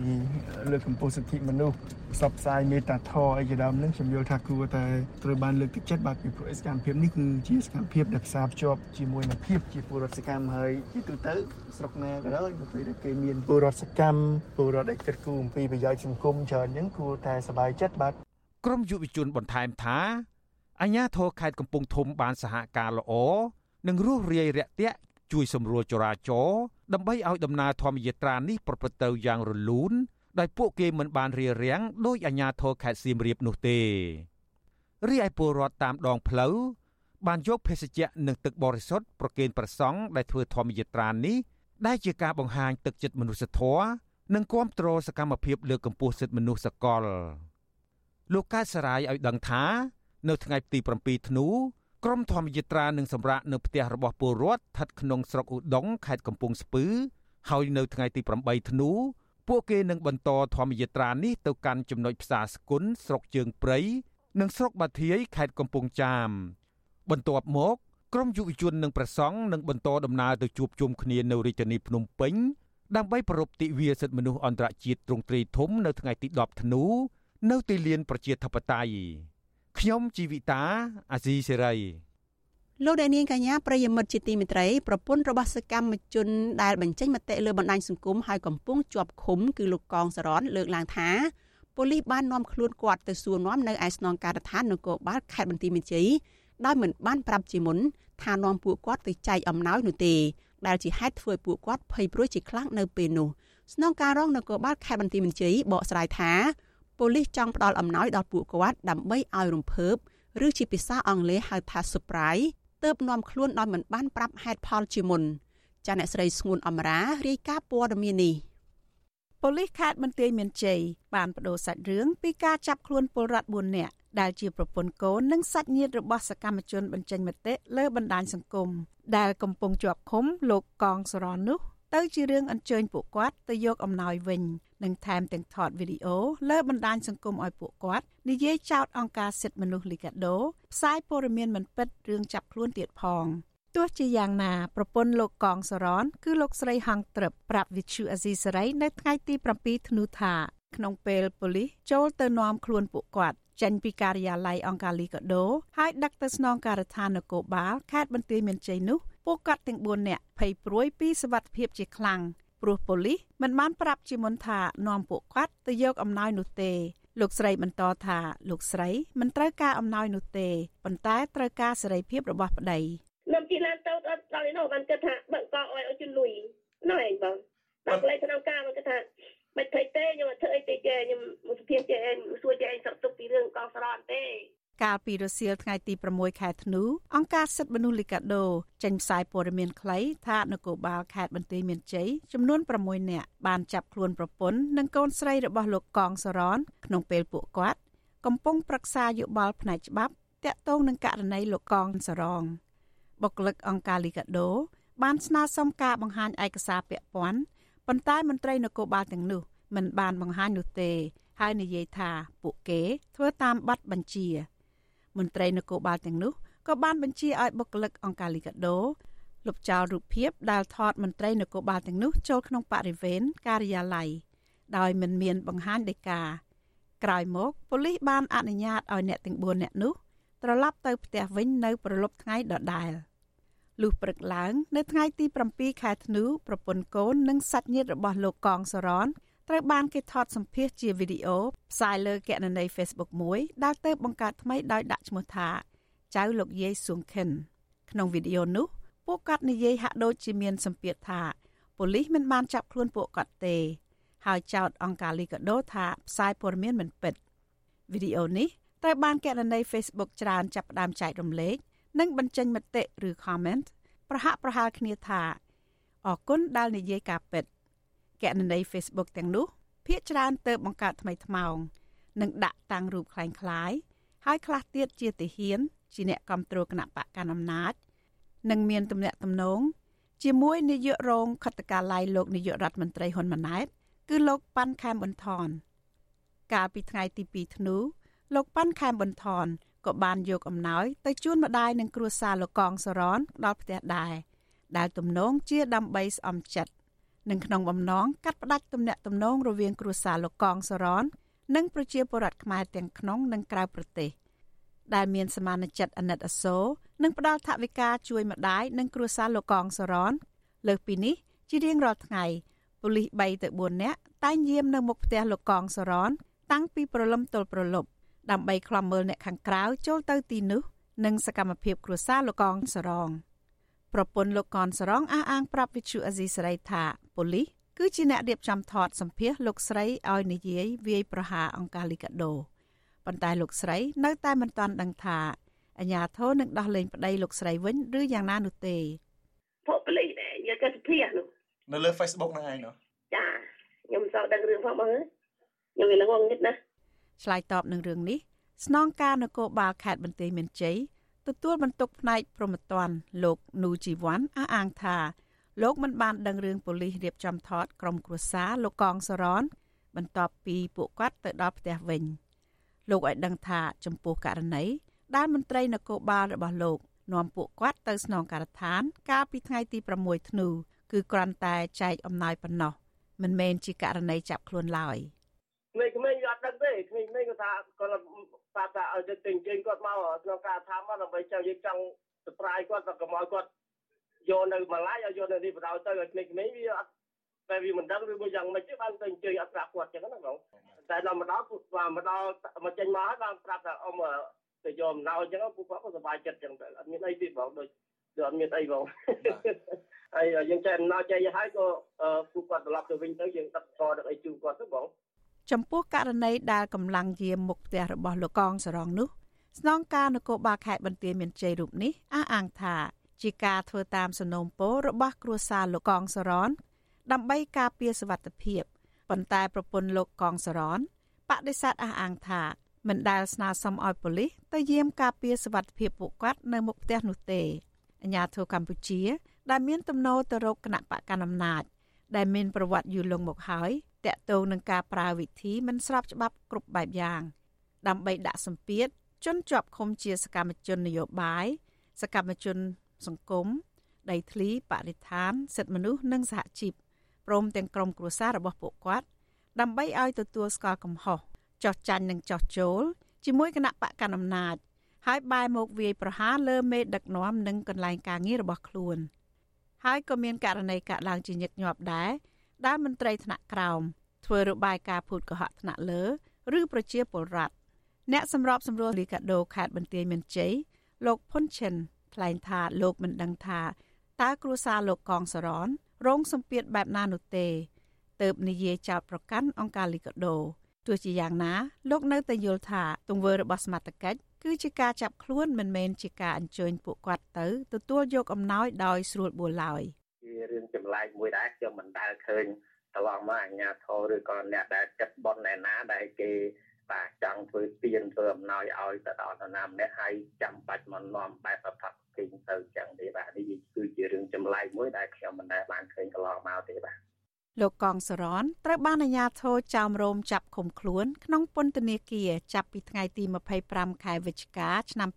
លើកកម្ពស់សិទ្ធិមនុស្សផ្សព្វផ្សាយមេត្តាធម៌អីជាដើមនឹងខ្ញុំយល់ថាគួរតែត្រូវបានលើកទឹកចិត្តបាទពីព្រោះសកម្មភាពនេះគឺជាសកម្មភាពដែលផ្សារភ្ជាប់ជាមួយនឹងភាពជាពលរដ្ឋសកម្មហើយជាទូទៅស្រុកណាក៏ដោយនៅពេលដែលគេមានពលរដ្ឋសកម្មពលរដ្ឋដែលគិតគូរអំពីប្រយោជន៍សង្គមច្រើនអញ្ចឹងគួរតែសប្បាយចិត្តបាទក្រមយុវជនបន្ថែមថាអាញាធរខេត្តកំពង់ធំបានសហការល្អនិងរស់រាយរាក់ទាក់ជួយសម្រួលចរាចរណ៍ ដើម្បីឲ្យដំណើរធម្មយាត្រានេះប្រព្រឹត្តទៅយ៉ាងរលូនដោយពួកគេមិនបានរារាំងដោយអាជ្ញាធរខេត្តសៀមរាបនោះទេរីឯពលរដ្ឋតាមដងផ្លូវបានយកភេសជ្ជៈនិងទឹកបរិសុទ្ធប្រគេនព្រះសង្ឃដែលធ្វើធម្មយាត្រានេះដែលជាការបង្ហាញទឹកចិត្តមនុស្សធម៌និងគាំទ្រសកម្មភាពលើកកម្ពស់សិទ្ធិមនុស្សសកលលោកកើតសរាយឲ្យដឹងថា នៅថ្ងៃទី7ធ្នូ ក្រមធម្មយាត្រានឹងសម្រាកនៅផ្ទះរបស់ពលរដ្ឋស្ថិតក្នុងស្រុកឧដុង្គខេត្តកំពង់ស្ពឺ ហើយនៅថ្ងៃទី8ធ្នូពួកគេនឹងបន្តធម្មយាត្រានេះទៅកាន់ចំណុចផ្សារស្គុនស្រុកជើងព្រៃនិងស្រុកបាធាយខេត្តកំពង់ចាម បន្ទាប់មកក្រមយុវជននិងប្រសង់នឹងបន្តដំណើរទៅជួបជុំគ្នានៅរាជធានីភ្នំពេញដើម្បីប្រពៃទិវាសិទ្ធិមនុស្សអន្តរជាតិទ្រង់ទ្រីធំនៅថ្ងៃទី10ធ្នូនៅទីលានប្រជាធិបតេយ្យ ខ្ញុំជីវិតាអាស៊ីសេរីលោកដានាងកញ្ញាប្រិយមិត្តជាទីមេត្រីប្រពន្ធរបស់សកម្មជនដែលបញ្ចេញមតិលើបណ្ដាញសង្គមហើយកំពុងជាប់ឃុំគឺលោកកងសរនលើកឡើងថាប៉ូលីសបាននាំខ្លួនគាត់ទៅសួរនាំនៅឯស្នងការដ្ឋាននគរបាលខេត្តបន្ទាយមានជ័យដោយមិនបានប្រាប់ជាមុនថានាំពួកគាត់ទៅចែកអំណោយនោះទេដែលជាហេតុធ្វើឲ្យពួកគាត់ភ័យព្រួយជាខ្លាំងនៅពេលនោះស្នងការរងនគរបាលខេត្តបន្ទាយមានជ័យបកស្រាយថា ប៉ូលីសចង់ផ្ដល់អំណោយដល់ពួកគាត់ដើម្បីឲ្យរំភើបឬជាភាសាអង់គ្លេសហៅថា surprise ទើបនាំខ្លួនដោយមិនបានប្រាប់ហេតុផលជាមុនចាអ្នកស្រីស្ងួនអមរារាយការណ៍ព័ត៌មាននេះប៉ូលីសខេត្តបន្ទាយមានជ័យបានបដូរសាច់រឿងពីការចាប់ខ្លួនពលរដ្ឋ4នាក់ដែលជាប្រពន្ធកូននិងសាច់ញាតិរបស់សកម្មជនបញ្ចេញមតិលើបណ្ដាញសង្គមដែលកំពុងជាប់ឃុំលោកកងសរននោះទៅជារឿងអញ្ជើញពួកគាត់ទៅយកអំណោយវិញ និងថែមទាំងថតវីដេអូលើបណ្ដាញសង្គមឲ្យពួកគាត់និយាយចោទអង្គការសិទ្ធិមនុស្សលីកាដូផ្សាយព័ត៌មានមិនពិតរឿងចាប់ខ្លួនទៀតផងទោះជាយ៉ាងណាប្រពន្ធលោកកងសរនគឺលោកស្រីហងត្រឹបប្រាប់វិទ្យុអាស៊ីសេរីនៅថ្ងៃទី7ធ្នូថាក្នុងពេលប៉ូលីសចូលទៅនាំខ្លួនពួកគាត់ចេញពីការិយាល័យអង្គការលីកាដូហើយដឹកទៅស្នងការដ្ឋាននគរបាលខេត្តបន្ទាយមានជ័យនោះពួកគាត់ទាំង4នាក់ភ័យព្រួយពីសវត្ថិភាពជាខ្លាំង ព្រោះប៉ូលីសមិនបានប្រាប់ជាមុនថានាំពួកគាត់ទៅយកអំណោយនោះទេលោកស្រីបន្តថាលោកស្រីមិនត្រូវការអំណោយនោះទេប៉ុន្តែត្រូវការសេរីភាពរបស់ប្តីនាំពីឡានទៅដល់ដល់នេះបានគិតថាបើកឲ្យឲ្យជលុយណ៎ឯងបងដល់កន្លែងក្នុងការមកគិតថាមិនភ័យទេខ្ញុំអត់ធ្វើអីទេចេះខ្ញុំសុភាពចេះឯងសួរចេះឯងសឹកទុកពីរឿងកងស្រន់ទេ កាលពីរសៀលថ្ងៃទី6ខែធ្នូអង្គការសិទ្ធិមនុស្សលីកាដូចេញផ្សាយព័ត៌មានខ្លីថានគរបាលខេត្តបន្ទាយមានជ័យចំនួន6នាក់បានចាប់ខ្លួនប្រពន្ធនិងកូនស្រីរបស់លោកកងសរនក្នុងពេលពួកគាត់កំពុងប្រឹក្សាយោបល់ផ្នែកច្បាប់តាក់ទងនឹងករណីលោកកងសរងបុគ្គលិកអង្គការលីកាដូបានស្នើសុំការបង្ហាញឯកសារពាក់ព័ន្ធប៉ុន្តែមន្ត្រីនគរបាលទាំងនោះមិនបានបង្ហាញនោះទេ ហើយនិយាយថាពួកគេធ្វើតាមប័ណ្ណបញ្ជា មន្ត្រីនគរបាលទាំងនោះក៏បានបញ្ជាឲ្យបុគ្គលិកអង្គការលីកាដូលុបចោលរូបភាពដែលថតមន្ត្រីនគរបាលទាំងនោះចូលក្នុងបរិវេណការិយាល័យដោយមិនមានបង្ហាញដីកាក្រោយមកប៉ូលីសបានអនុញ្ញាតឲ្យអ្នកទាំង4នាក់នោះត្រឡប់ទៅផ្ទះវិញនៅប្រលប់ថ្ងៃដដែលលុះព្រឹកឡើង នៅថ្ងៃទី7ខែធ្នូប្រពន្ធកូននិងសាច់ញាតិរបស់លោកកងសរន ត្រូវបានគេថតសម្ភាសជាវីដេអូផ្សាយលើគណនី Facebook មួយដែលទៅបង្កើតថ្មីដោយដាក់ឈ្មោះថាចៅលោកយាយសួងខិនក្នុងវីដេអូនោះពួកគាត់និយាយហាក់ដូចជាមានសម្ពាធថាប៉ូលីសមិនបានចាប់ខ្លួនពួកគាត់ទេ ហើយចោទអង្គការលីកាដូថាផ្សាយព័ត៌មានមិនពិតវីដេអូនេះត្រូវបានគណនី Facebook ច្រើនចាប់ផ្ដើមចែករំលែកនិងបញ្ចេញមតិឬ comment ប្រហាក់ប្រហែលគ្នាថាអរគុណដែលនិយាយការពិត គណនី Facebook ទាំងនោះភាគច្រើនទៅបង្កើតថ្មីថ្មោងនិងដាក់តាំងរូបคล้ายៗហើយខ្លះទៀតជាទាហាន ជាអ្នកគ្រប់គ្រងគណៈបកកណ្ដាលអំណាចនិងមានទំនាក់ទំនងជាមួយនាយករងខិត្តកាល័យលោកនាយករដ្ឋមន្ត្រីហ៊ុនម៉ាណែតគឺលោកប៉ាន់ខែមបន្ថនកាលពីថ្ងៃទី2ធ្នូលោកប៉ាន់ខែមបន្ថនក៏បានយកអំណោយទៅជូនម្ដាយនិងគ្រួសារលោកកងសរនដល់ផ្ទះដែរដែលទំនងជាដើម្បីស្អំចិត្ត និងក្នុងបំណងកាត់ផ្តាច់ទំនាក់ទំនងរវាងគ្រួសារលោកកងសរននិងប្រជាពលរដ្ឋខ្មែរទាំងក្នុងនិងក្រៅប្រទេសដែលមានសមានចិត្តអាណិតអាសូរនិងផ្ដល់ថវិកាជួយម្ដាយនិងគ្រួសារលោកកងសរនលើសពីនេះជារៀងរាល់ថ្ងៃប៉ូលីស3ទៅ4នាក់តែងយាមនៅមុខផ្ទះលោកកងសរន តាំងពីព្រលឹមទល់ព្រលប់ដើម្បីខ្លំមើលអ្នកខាងក្រៅចូលទៅទីនោះនិងសកម្មភាពគ្រួសារលោកកងសរង ប្រពន្ធលោកកនសរងអះអាងប្រាប់វិទ្យុអេស៊ីសរ៉ៃថាប៉ូលីសគឺជាអ្នករៀបចំថតសម្ភាសលោកស្រីឲ្យនិយាយវាយប្រហារអង្ការលីកាដូប៉ុន្តែលោកស្រីនៅតែមិនទាន់ដឹងថាអាញាធរនឹងដោះលែងប្តីលោកស្រីវិញឬយ៉ាងណានោះទេពួកប៉ូលីសដែរយកទៅសម្ភាសនោះនៅលើ Facebook ហ្នឹងឯងនោះចាខ្ញុំមិនសូវដឹងរឿងផងបងខ្ញុំវានឹងងងឹតណាឆ្លើយតបនឹងរឿងនេះស្នងការនគរបាលខេត្តបន្ទាយមានជ័យ ទទួលបន្ទុកផ្នែកប្រមត្តនលោកនូជីវ័នអះអាងថាលោកមិនបានដឹងរឿងប៉ូលីសរៀបចំថតក្រុមគ្រួសារលោកកងសរន បន្ទាប់ពីពួកគាត់ទៅដល់ផ្ទះវិញលោកឲ្យដឹងថាចំពោះករណីដែលមន្ត្រីនគរបាលរបស់លោកនាំពួកគាត់ទៅស្នងការដ្ឋាន កាលពីថ្ងៃទី6ធ្នូគឺគ្រាន់តែចែកអំណោយប៉ុណ្ណោះមិនមែនជាករណីចាប់ខ្លួនឡើយក្មេងៗអត់ដឹងទេក្មេងៗគាត់ ថាគាត់ប្រាប់ថាឲ្យទៅទិញជើងគាត់មកក្នុងការថាមកដើម្បីចង់យើងចង់សប្រាយគាត់ក៏កុំឲ្យគាត់យកនៅម្លាយឲ្យយកនៅនេះបដៅទៅឲ្យក្មេងៗវាអត់តែវាមិនដឹងឬមួយយ៉ាងម៉េចទេបានទៅអញ្ជើញអត់ប្រាប់គាត់ចឹងណាបងតែដល់មកដល់បាទមកដល់មកចេញមកហើយបានប្រាប់ថាអ៊ំទៅយកអំណោយចឹងពួកគាត់ក៏សប្បាយចិត្តចឹងទៅអត់មានអីទេបងដូចគឺអត់មានអីបងហើយយើងចែកអំណោយចែកឲ្យក៏ពួកគាត់ត្រឡប់ទៅវិញទៅយើងដឹកតដឹកអីជូនគាត់ទៅបង ចំពោះករណីដែលកម្លាំងយាមមុខផ្ទះរបស់លោកកងសរងនោះស្នងការនគរបាលខេត្តបន្ទាយមានជ័យរូបនេះអះអាងថា ជាការធ្វើតាមសំណូមពររបស់គ្រួសារលោកកងសរន ដើម្បីការពារសវត្ថិភាពប៉ុន្តែប្រពន្ធលោកកងសរនបដិសេធអះអាងថាមិនដែលស្នើសុំឲ្យប៉ូលីសទៅយាមការពារសវត្ថិភាពពួកគាត់នៅមុខផ្ទះនោះទេអាជ្ញាធរកម្ពុជា ដែលមានទំនោរទៅរកគណៈបកកណ្ដាលអំណាចដែលមានប្រវត្តិយូរលង់មកហើយ តាក់ទងនឹងការប្រើវិធីមិនស្របច្បាប់គ្រប់បែបយ៉ាង ដើម្បីដាក់សម្ពាធជនជាប់ឃុំជាសកម្មជននយោបាយសកម្មជនសង្គមដីធ្លីបរិស្ថាន សិទ្ធិមនុស្សនិងសហជីពព្រមទាំងក្រុមគ្រួសាររបស់ពួកគាត់ ដើម្បីឲ្យទទួលស្គាល់កំហុសចោះចាញ់និងចោះចូល ជាមួយគណៈបកកណ្ដាលអំណាចហើយបែរមកវាយប្រហារលើមេដឹកនាំនិងកន្លែងការងាររបស់ខ្លួន ហើយក៏មានករណីកាក់ឡើងជាញឹកញាប់ដែរ ដែលមន្ត្រីថ្នាក់ក្រោមធ្វើរបាយការណ៍ភូតកុហកថ្នាក់លើ ឬប្រជាពលរដ្ឋអ្នកសម្របសម្រួលលីកាដូខេត្តបន្ទាយមានជ័យលោកផុនឈិនថ្លែងថាលោកមិនដឹងថាតើគ្រួសារលោកកងសរនរងសម្ពាធបែបណានោះទេទៅបនិយាយចោតប្រកាន់អង្គការលីកាដូទោះជាយ៉ាងណា លោកនៅតែយល់ថាទង្វើរបស់សមត្ថកិច្ចគឺជាការចាប់ខ្លួនមិនមែនជាការអញ្ជើញពួកគាត់ទៅទទួលយកអំណោយដោយស្រួលបួលឡើយជា រឿងចម្លែកមួយដែរខ្ញុំមិនដែលឃើញកន្លងមកអាជ្ញាធរឬក៏អ្នកដែលចិត្តបន់ណែណាដែលគេបាទចង់ធ្វើទៀនធ្វើអំណោយឲ្យទៅដល់នរណាម្នាក់ហើយចាំបាច់មកនាំបែបប្រផាប់ពេញទៅចឹងទេបាទនេះគឺជារឿងចម្លែកមួយដែលខ្ញុំមិនដែលបានឃើញកន្លងមកទេបាទលោកកងសរនត្រូវបានអាជ្ញាធរចោមរោមចាប់ឃុំខ្លួនក្នុងពន្ធនាគារចាប់ពីថ្ងៃទី25ខែវិច្ឆិកាឆ្នាំ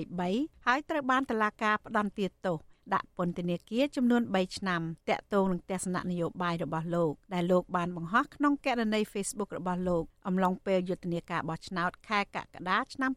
2023ហើយត្រូវបានតុលាការផ្តន្ទាទោស ដាក់ពន្ធនាគារចំនួន3ឆ្នាំតាក់ទងនឹងទស្សនៈនយោបាយរបស់លោកដែលលោកបានបង្ហោះក្នុងគណនី Facebook របស់លោកអំឡុងពេលយុទ្ធនាការបោះឆ្នោតខែកក្កដាឆ្នាំ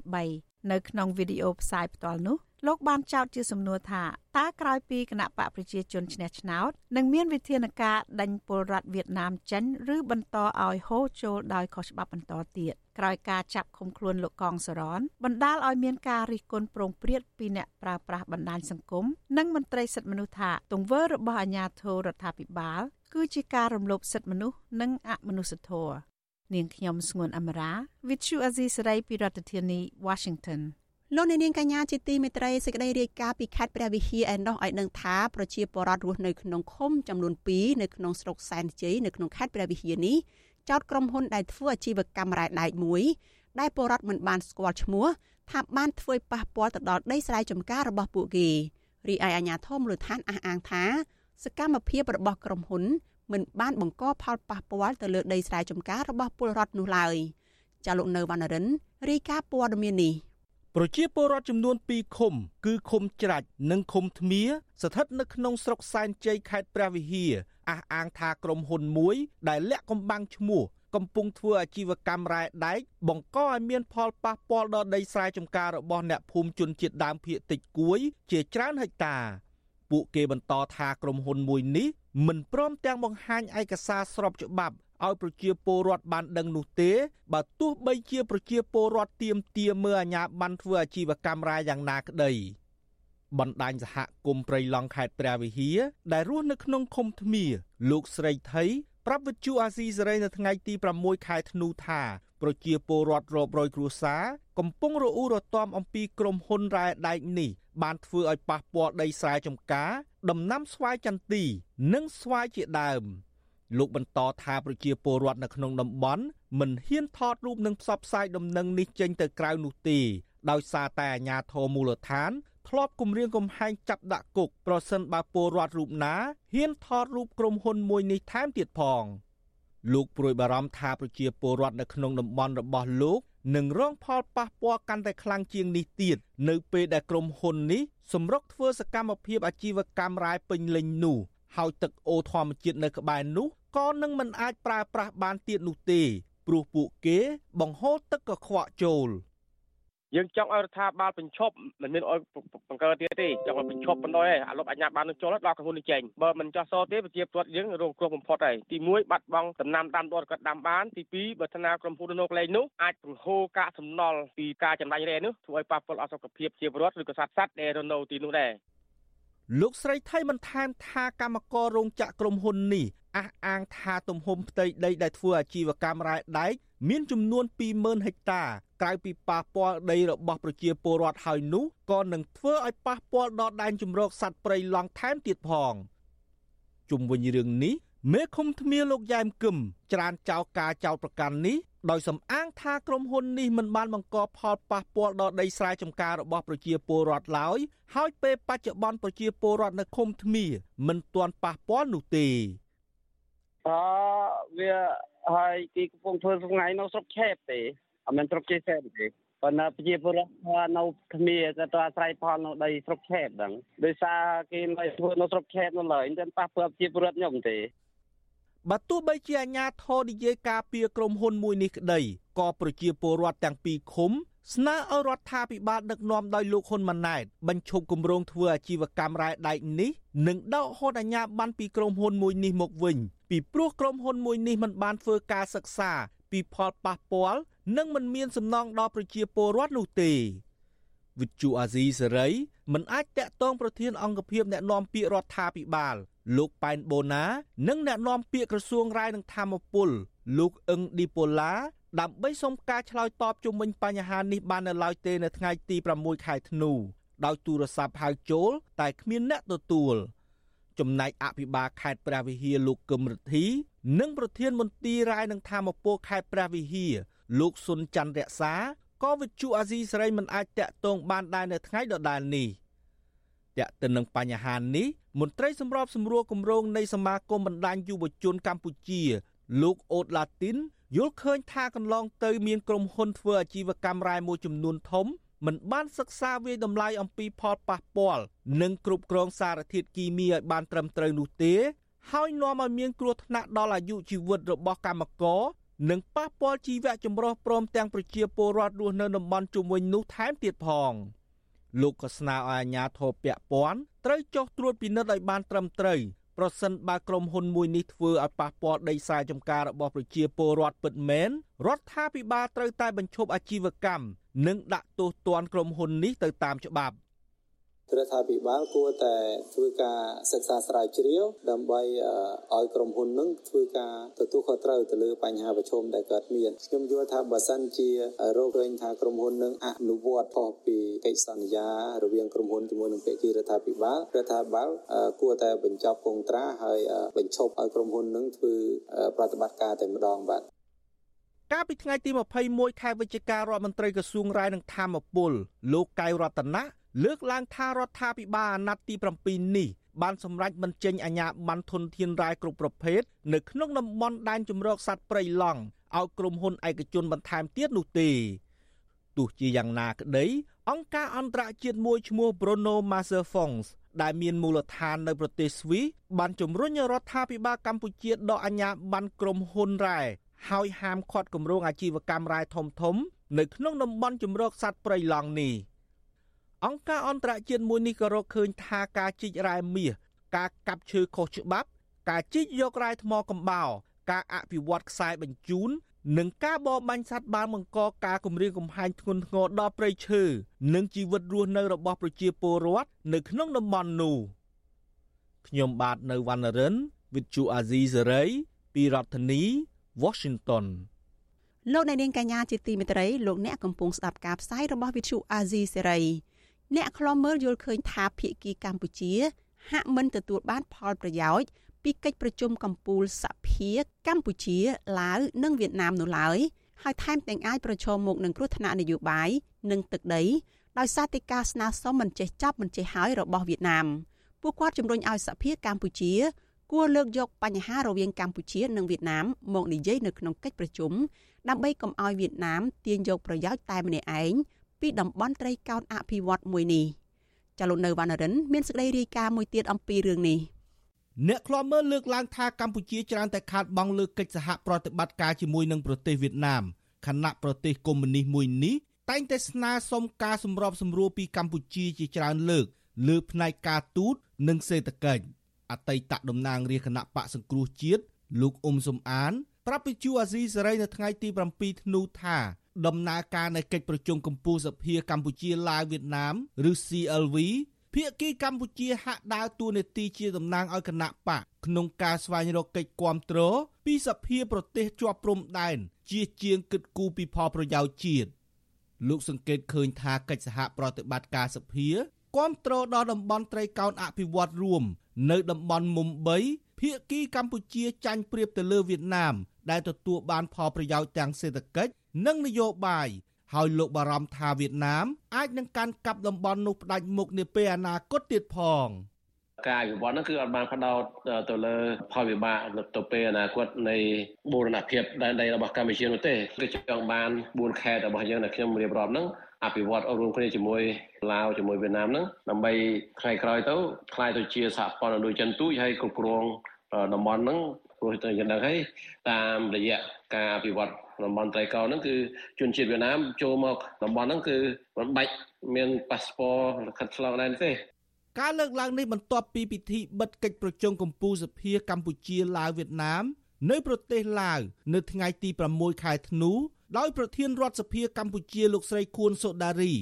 2023នៅក្នុងវីដេអូផ្សាយផ្ទាល់នោះ លោកបានចោទជាសំណួរថាតើក្រោយពីគណៈបកប្រជាជនឈ្នះឆ្នោតនឹងមានវិធានការដេញពលរដ្ឋវៀតណាមចេញឬបន្តឲ្យហូរចូលដោយខុសច្បាប់បន្តទៀតក្រោយការចាប់ឃុំខ្លួនលោកកងសរនបណ្ដាលឲ្យមានការរិះគន់ប្រងព្រាតពីអ្នកប្រើប្រាស់បណ្ដាញសង្គមនិងមន្ត្រីសិទ្ធិមនុស្សថាទង្វើរបស់អាជ្ញាធររដ្ឋាភិបាលគឺជាការរំលោភសិទ្ធិមនុស្សនិងអមនុស្សធម៌នាងខ្ញុំស្ងួនអមរា With you Azizi Saray ពីរដ្ឋធានី Washington លោកអ្នកនាងកញ្ញាជាទីមេត្រីសេចក្តីរាយការណ៍ពីខេត្តព្រះវិហារឯណោះឲ្យដឹងថាប្រជាពលរដ្ឋរស់នៅក្នុងឃុំចំនួន2នៅក្នុងស្រុកសែនជ័យនៅក្នុងខេត្តព្រះវិហារនេះចោតក្រុមហ៊ុនដែលធ្វើអាជីវកម្មរ៉ែដែកមួយដែលពលរដ្ឋមិនបានស្គាល់ឈ្មោះថាបានធ្វើប៉ះពាល់ទៅដល់ដីស្រែចម្ការរបស់ពួកគេរីឯអាជ្ញាធរមូលដ្ឋានអះអាងថា សកម្មភាពរបស់ក្រុមហ៊ុន មិនបានបង្កផលប៉ះពាល់ទៅលើដីស្រែចម្ការរបស់ពលរដ្ឋនោះឡើយចាលោកនៅវណ្ណរិនរាយការណ៍ព័ត៌មាននេះ ប្រជាពលរដ្ឋចំនួន2ឃុំ គឺឃុំច្រាច់និងឃុំថ្មៀស្ថិតនៅក្នុងស្រុកសែនជ័យខេត្តព្រះវិហារអះអាងថាក្រុមហ៊ុនមួយ ដែលលាក់កំបាំងឈ្មោះកំពុងធ្វើអាជីវកម្មរ៉ែដែកបង្កឲ្យមានផលប៉ះពាល់ដល់ដីស្រែចម្ការរបស់អ្នកភូមិជនជាតិដើមភាគតិចគួយ ជាច្រើនហិកតា ពួកគេបន្តថាក្រុមហ៊ុនមួយនេះមិនព្រមទាំងបង្ហាញឯកសារស្របច្បាប់ ឲ្យប្រជាពលរដ្ឋបានដឹងនោះទេបើទោះបីជាប្រជាពលរដ្ឋទៀមទាមើលអាញាបានធ្វើអាជីវកម្មរ៉ែយ៉ាងណាក្តីបណ្ដាញសហគមន៍ព្រៃឡង់ខេត្តព្រះវិហារដែលរស់នៅក្នុងឃុំថ្មៀលោកស្រីថៃប្រាប់វិទ្យុអាស៊ីសេរីនៅថ្ងៃទី6ខែធ្នូថាប្រជាពលរដ្ឋរាប់រយគ្រួសារកំពុងរអ៊ូរទាំអំពីក្រុមហ៊ុនរ៉ែដែកនេះបានធ្វើឲ្យប៉ះពាល់ដីស្រែចម្ការ ដំណាំស្វាយចន្ទី និងស្វាយជាដើម។ លោកបន្តថាប្រជាពលរដ្ឋនៅក្នុងតំបន់មិនហ៊ានថតរូបនិងផ្សព្វផ្សាយដំណឹងនេះចេញទៅក្រៅនោះទេដោយសារតែអាជ្ញាធរមូលដ្ឋានធ្លាប់គម្រាមកំហែងចាប់ដាក់គុកប្រសិនបើពលរដ្ឋរូបណាហ៊ានថតរូបក្រុមហ៊ុនមួយនេះថែមទៀតផងលោកព្រួយបារម្ភថាប្រជាពលរដ្ឋនៅក្នុងតំបន់របស់លោកនឹងរងផលប៉ះពាល់កាន់តែខ្លាំងជាងនេះទៀតនៅពេលដែលក្រុមហ៊ុននេះសម្រុកធ្វើសកម្មភាពអាជីវកម្មរ៉ែពេញលេញនោះហើយទឹកអូរធម្មជាតិនៅក្បែរនោះ ក៏នឹងមិនអាចប្រើប្រាស់បានទៀតនោះទេព្រោះពួកគេបង្ហូរទឹកកខ្វក់ចូលយើងចង់ឲ្យរដ្ឋាភិបាលបញ្ឈប់មិនមានឲ្យបង្កើតទៀតទេចង់ឲ្យបញ្ឈប់បណ្ដោយអាលុបអាញាបាននឹងចូលដល់ក្រុមហ៊ុននេះចេញបើមិនចោះសោទេប្រជាពលរដ្ឋយើងរងគ្រោះបំផុតហើយទី1បាត់បង់ដំណាំដាំដុះគាត់ដាំបានទី2បើថ្នាក្រុមហ៊ុននៅកន្លែងនោះអាចបង្ហូរកាកសំណល់ពីការចំណាយរែនោះធ្វើឲ្យប៉ះពាល់អសុខភាពជាពលរដ្ឋឬក៏សត្វសត្វដែលរនៅទីនោះដែរលោកស្រីថៃបន្ថែមថាកម្មកររោងចក្រក្រុមហ៊ុននេះ អះអាងថាទំហំផ្ទៃដីដែលធ្វើអាជីវកម្មរ៉ែដែកមានចំនួន20000ហិកតាក្រៅពីប៉ះពាល់ដីរបស់ប្រជាពលរដ្ឋហើយនោះក៏នឹងធ្វើឲ្យប៉ះពាល់ដល់ដែនជម្រកសត្វព្រៃឡង់ថែមទៀតផងជុំវិញរឿងនេះមេឃុំធ្មៀលោកយ៉ែមគឹមច្រានចោលការចោលប្រកាន់នេះដោយសំអាងថាក្រុមហ៊ុននេះមិនបានបង្កផលប៉ះពាល់ដល់ដីស្រែចម្ការរបស់ប្រជាពលរដ្ឋឡើយហើយពេលបច្ចុប្បន្នប្រជាពលរដ្ឋនៅឃុំធ្មៀមិនទាន់ប៉ះពាល់នោះទេ អឺវាហើយទីកំពុងធ្វើថ្ងៃនៅស្រុកឆេបទេអត់មែនស្រុកចេះសេទេប៉ុន្តែប្រជាពលរដ្ឋនៅគ្នាក៏ទៅអាស្រ័យផលនៅដីស្រុកឆេបហ្នឹងដោយសារគេមិនធ្វើនៅស្រុកឆេបនៅឡើយមិនប៉ះពាល់ប្រជាពលរដ្ឋខ្ញុំទេបើទោះបីជាអាជ្ញាធរនិយាយការពីក្រុមហ៊ុនមួយនេះក្តីក៏ប្រជាពលរដ្ឋទាំងពីរឃុំស្នើឲ្យរដ្ឋាភិបាលដឹកនាំដោយលោកហ៊ុនម៉ាណែតបញ្ឈប់គម្រោងធ្វើអាជីវកម្មរ៉ែដែកនេះនិងដកហូតអាជ្ញាប័ណ្ណពីក្រុមហ៊ុនមួយនេះមកវិញ ពីព្រោះក្រុមហ៊ុនមួយនេះមិនបានធ្វើការសិក្សា ពីផលប៉ះពាល់និងមិនមានសំណងដល់ប្រជាពលរដ្ឋនោះទេវិទ្យុអាស៊ីសេរីមិនអាចតាក់ទងប្រធានអង្គភិបអ្នកណែនាំពាក្យរដ្ឋាភិបាល លោកប៉ែនបូណា និងអ្នកនាំពាក្យក្រសួងរាយនឹងធម្មពល លោកអឹងឌីប៉ូឡាដើម្បីសុំការឆ្លើយតបជុំវិញបញ្ហានេះបាននៅឡើយទេនៅថ្ងៃទី6ខែធ្នូដោយទូរស័ព្ទហៅចូល តែគ្មានអ្នកទទួល ចំណែកអភិបាលខេត្តព្រះវិហារលោកកឹមរិទ្ធីនិងប្រធានមន្ទីររាយនឹងធម្មពលខេត្តព្រះវិហារលោកសុនច័ន្ទរក្សាក៏វិទ្យុអាស៊ីសេរីមិនអាចតាក់ទងបានដែរនៅថ្ងៃដដែលនេះតាក់ទិននឹងបញ្ហានេះមន្ត្រីសម្របសម្រួលគម្រោងនៃសមាគមបណ្ដាញយុវជនកម្ពុជា លោកអូតឡាទីនយល់ឃើញថាកន្លងទៅមានក្រុមហ៊ុនធ្វើអាជីវកម្មរ៉ែមួយចំនួនធំ មិនបានសិក្សាវាយតម្លៃអំពីផលប៉ះពាល់និងគ្រប់គ្រងសារធាតុគីមីឲ្យបានត្រឹមត្រូវនោះទេ ហើយនាំឲ្យមានគ្រោះថ្នាក់ដល់អាយុជីវិតរបស់កម្មករនិងប៉ះពាល់ជីវៈចម្រុះព្រមទាំងប្រជាពលរដ្ឋរស់នៅតំបន់ជុំវិញនោះថែមទៀតផងលោកក៏ស្នើឲ្យអាជ្ញាធរពាក់ព័ន្ធត្រូវចុះត្រួតពិនិត្យឲ្យបានត្រឹមត្រូវប្រសិនបើក្រុមហ៊ុនមួយនេះធ្វើឲ្យប៉ះពាល់ដីស្រែចម្ការរបស់ប្រជាពលរដ្ឋពិតមែនរដ្ឋាភិបាលត្រូវតែបញ្ឈប់អាជីវកម្ម និងដាក់ទោសទណ្ឌក្រុមហ៊ុននេះទៅតាមច្បាប់រដ្ឋាភិបាលគួរតែធ្វើការសិក្សាស្រាវជ្រាវដើម្បីឲ្យក្រុមហ៊ុននឹងធ្វើការទទួលខុសត្រូវទៅលើបញ្ហាប្រឈមដែលកើតមានខ្ញុំយល់ថាបើសិនជារកឃើញថាក្រុមហ៊ុននឹងអនុវត្តខុសពីកិច្ចសន្យារវាងក្រុមហ៊ុនជាមួយនឹងភាគីរដ្ឋាភិបាលរដ្ឋាភិបាលគួរតែបញ្ចប់កងត្រាហើយបញ្ឈប់ឲ្យក្រុមហ៊ុននឹងធ្វើប្រតិបត្តិការតែម្ដងបាទ កាលពីថ្ងៃទី21ខែវិច្ឆិការដ្ឋមន្ត្រីក្រសួងរាយនឹងធម្មពលលោកកៅរតនៈលើកឡើងថារដ្ឋាភិបាលអាណត្តិទី7នេះបានសម្រេចមិនចេញអាជ្ញាប័ណ្ណធនធានរ៉ែគ្រប់ប្រភេទនៅក្នុងតំបន់ដែនជម្រកសត្វព្រៃឡង់ឲ្យក្រុមហ៊ុនឯកជនបន្ថែមទៀតនោះទេទោះជាយ៉ាងណាក្តី អង្គការអន្តរជាតិមួយឈ្មោះ Bruno Maser Fonds ដែលមានមូលដ្ឋាននៅប្រទេសស្វីសបានជំរុញរដ្ឋាភិបាលកម្ពុជាដកអាជ្ញាប័ណ្ណក្រុមហ៊ុនរ៉ែ ហើយហាមឃាត់គម្រោងអាជីវកម្មរ៉ែធំធំ នៅក្នុងតំបន់ជម្រកសត្វព្រៃឡង់នេះ។អង្គការអន្តរជាតិមួយនេះក៏រកឃើញថាការជីករ៉ែមាសការកាប់ឈើខុសច្បាប់ ការជីកយករ៉ែថ្មកំបោរការអភិវឌ្ឍខ្សែបញ្ជូននិងការបរបាញ់សត្វបានបង្កការគំរាមកំហែងធ្ងន់ធ្ងរដល់ព្រៃឈើនិងជីវិតរស់នៅរបស់ប្រជាពលរដ្ឋនៅក្នុងតំបន់នោះខ្ញុំបាទនៅវណ្ណរិន With Chu Azizi Saray ពីរដ្ឋធានី Washington លោកអ្នកនាងកញ្ញាជាទីមេត្រីលោកអ្នកកំពុងស្ដាប់ការផ្សាយរបស់ With Chu Azizi Saray អ្នកខ្លំមើលយល់ឃើញថាភៀកគីកម្ពុជា ហាក់មិនទទួលបានផលប្រយោជន៍ពីកិច្ចប្រជុំកំពូលសភាកម្ពុជាឡាវនិងវៀតណាមនោះឡើយហើយថែមទាំងអាចប្រឈមមុខនឹងគ្រោះថ្នាក់នយោបាយនិងទឹកដីដោយសារតែការស្នើសុំមិនចេះចប់មិនចេះហើយរបស់វៀតណាមពួកគាត់ជំរុញឲ្យសភាកម្ពុជា គួរលើកយកបញ្ហារវាងកម្ពុជានិងវៀតណាមមកនិយាយនៅក្នុងកិច្ចប្រជុំដើម្បីកុំឲ្យវៀតណាមទាញយកប្រយោជន៍តែម្នាក់ឯងពីតំបន់ត្រីកោណអភិវឌ្ឍមួយនេះចាលោកនៅវណ្ណរិនមានសេចក្តីរាយការណ៍មួយទៀតអំពីរឿងនេះអ្នកខ្លាំមើលលើកឡើងថាកម្ពុជាច្រើនតែខាតបង់លើកិច្ចសហប្រតិបត្តិការជាមួយនឹងប្រទេសវៀតណាមខណៈប្រទេសកុម្មុយនីសមួយនេះតែងតែស្នើសុំការសម្របសម្រួលពីកម្ពុជាជាច្រើនលើកលើផ្នែកការទូតនិងសេដ្ឋកិច្ច អតីតតំណាងរាជគណៈបកសង្គ្រោះជាតិលោកអ៊ុំសំអានប្រាប់វិទ្យុអាស៊ីសេរីនៅថ្ងៃទី7ធ្នូថាដំណើរការនៃកិច្ចប្រជុំកំពូលសភាកម្ពុជាឡាវវៀតណាមឬ CLV ភាគីកម្ពុជាហាក់ដើរតួនាទីជាតំណាងឲ្យគណៈបកក្នុងការស្វែងរកកិច្ចគាំទ្រពីសភាប្រទេសជាប់ព្រំដែនជាជាងគិតគូរពីផលប្រយោជន៍ជាតិលោកសង្កេតឃើញថាកិច្ចសហប្រតិបត្តិការសភាគាំទ្រដល់តំបន់ត្រីកោណអភិវឌ្ឍរួម នៅតំបន់មុំ3ភាគីកម្ពុជាចាញ់ប្រៀបទៅលើវៀតណាម ដែលទទួលបានផលប្រយោជន៍ទាំងសេដ្ឋកិច្ចនិងនយោបាយហើយលោកបារម្ភថាវៀតណាមអាចនឹងកាន់កាប់តំបន់នោះផ្ដាច់មុខនាពេលអនាគតទៀតផងការអភិវឌ្ឍហ្នឹងគឺអត់បានផ្ដោតទៅលើផលវិបាកទៅពេលអនាគតនៃបូរណភាពដែនដីរបស់កម្ពុជានោះទេគឺចង់បាន4ខេត្តរបស់យើងដែលខ្ញុំរៀបរាប់ហ្នឹង អភិវឌ្ឍរួមគ្នាជាមួយឡាវជាមួយវៀតណាមហ្នឹងដើម្បីថ្ងៃក្រោយទៅខ្លាយទៅជាសហព័ន្ធអនុជនទូចហើយគ្រប់គ្រងតំបន់ហ្នឹងព្រោះទៅយ៉ាងហ្នឹងហើយតាមរយៈការអភិវឌ្ឍតំបន់ត្រីកោហ្នឹងគឺជនជាតិវៀតណាមចូលមកតំបន់ហ្នឹងគឺមិនបាច់មានប៉ាសពតលិខិតឆ្លងដែនទេការលើកឡើងនេះបន្ទាប់ពីពិធីបិទកិច្ចប្រជុំកម្ពុជាសភាកម្ពុជាឡាវវៀតណាមនៅប្រទេសឡាវនៅថ្ងៃទី6ខែធ្នូ ដោយប្រធានរដ្ឋសភាកម្ពុជាលោកស្រីខួនសូដារី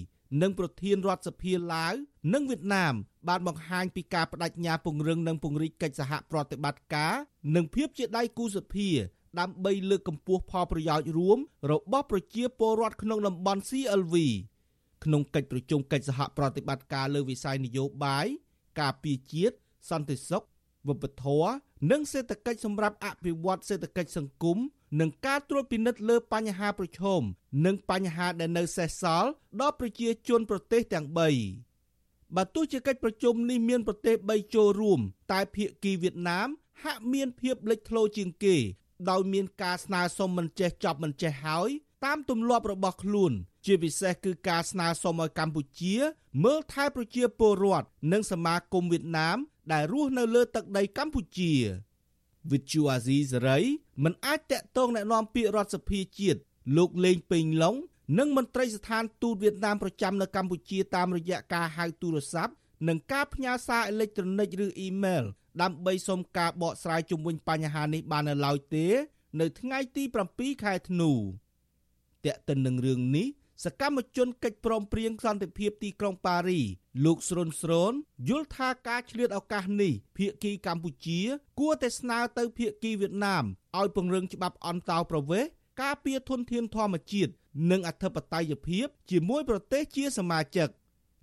និងប្រធានរដ្ឋសភាឡាវនិងវៀតណាមបានបង្ហាញពីការបដិញ្ញាពង្រឹងនិងពង្រីកកិច្ចសហប្រតិបត្តិការនិងភាពជាដៃគូសភា ដើម្បីលើកកម្ពស់ផលប្រយោជន៍រួមរបស់ប្រជាពលរដ្ឋក្នុងតំបន់ CLV ក្នុងកិច្ចប្រជុំកិច្ចសហប្រតិបត្តិការលើវិស័យនយោបាយការពារជាតិសន្តិសុខវប្បធម៌និងសេដ្ឋកិច្ចសម្រាប់អភិវឌ្ឍសេដ្ឋកិច្ចសង្គម និងការត្រួតពិនិត្យលើបញ្ហាប្រឈមនិងបញ្ហាដែលនៅសេសសល់ដល់ប្រជាជនប្រទេសទាំង3បើទោះជាកិច្ចប្រជុំនេះមានប្រទេស3ចូលរួម តែភាគីវៀតណាម ហាក់មានភាពលេចធ្លោជាងគេ ដោយមានការស្នើសុំមិនចេះចប់មិនចេះហើយតាមទម្លាប់របស់ខ្លួន ជាពិសេសគឺការស្នើសុំឲ្យកម្ពុជា មើលថែប្រជាពលរដ្ឋនិងសមាគមវៀតណាម ដែលរស់នៅលើទឹកដីកម្ពុជាវិទ្យុអាស៊ីសេរី មិនអាចតាក់ទងណែនាំពាក្យរដ្ឋសភាជាតិលោកលេងពេញឡុងនិងមន្ត្រីស្ថានទូតវៀតណាមប្រចាំនៅកម្ពុជាតាមរយៈការហៅទូរស័ព្ទនិងការផ្ញើសារអេឡិចត្រូនិកឬអ៊ីមែលដើម្បីសុំការបកស្រាយជុំវិញបញ្ហានេះបាននៅឡើយទេ នៅថ្ងៃទី7ខែធ្នូតែកតិននឹងរឿងនេះ សកម្មជនកិច្ចព្រមព្រៀងសន្តិភាពទីក្រុងប៉ារីលោកស្រុនស្រូនយល់ថាការឆ្លៀតឱកាសនេះភាគីកម្ពុជា គួរតែស្នើទៅភាគីវៀតណាមឲ្យពង្រឹងច្បាប់អន្តោប្រវេសន៍ការពារធនធានធម្មជាតិនិងអធិបតេយ្យភាពជាមួយប្រទេសជាសមាជិក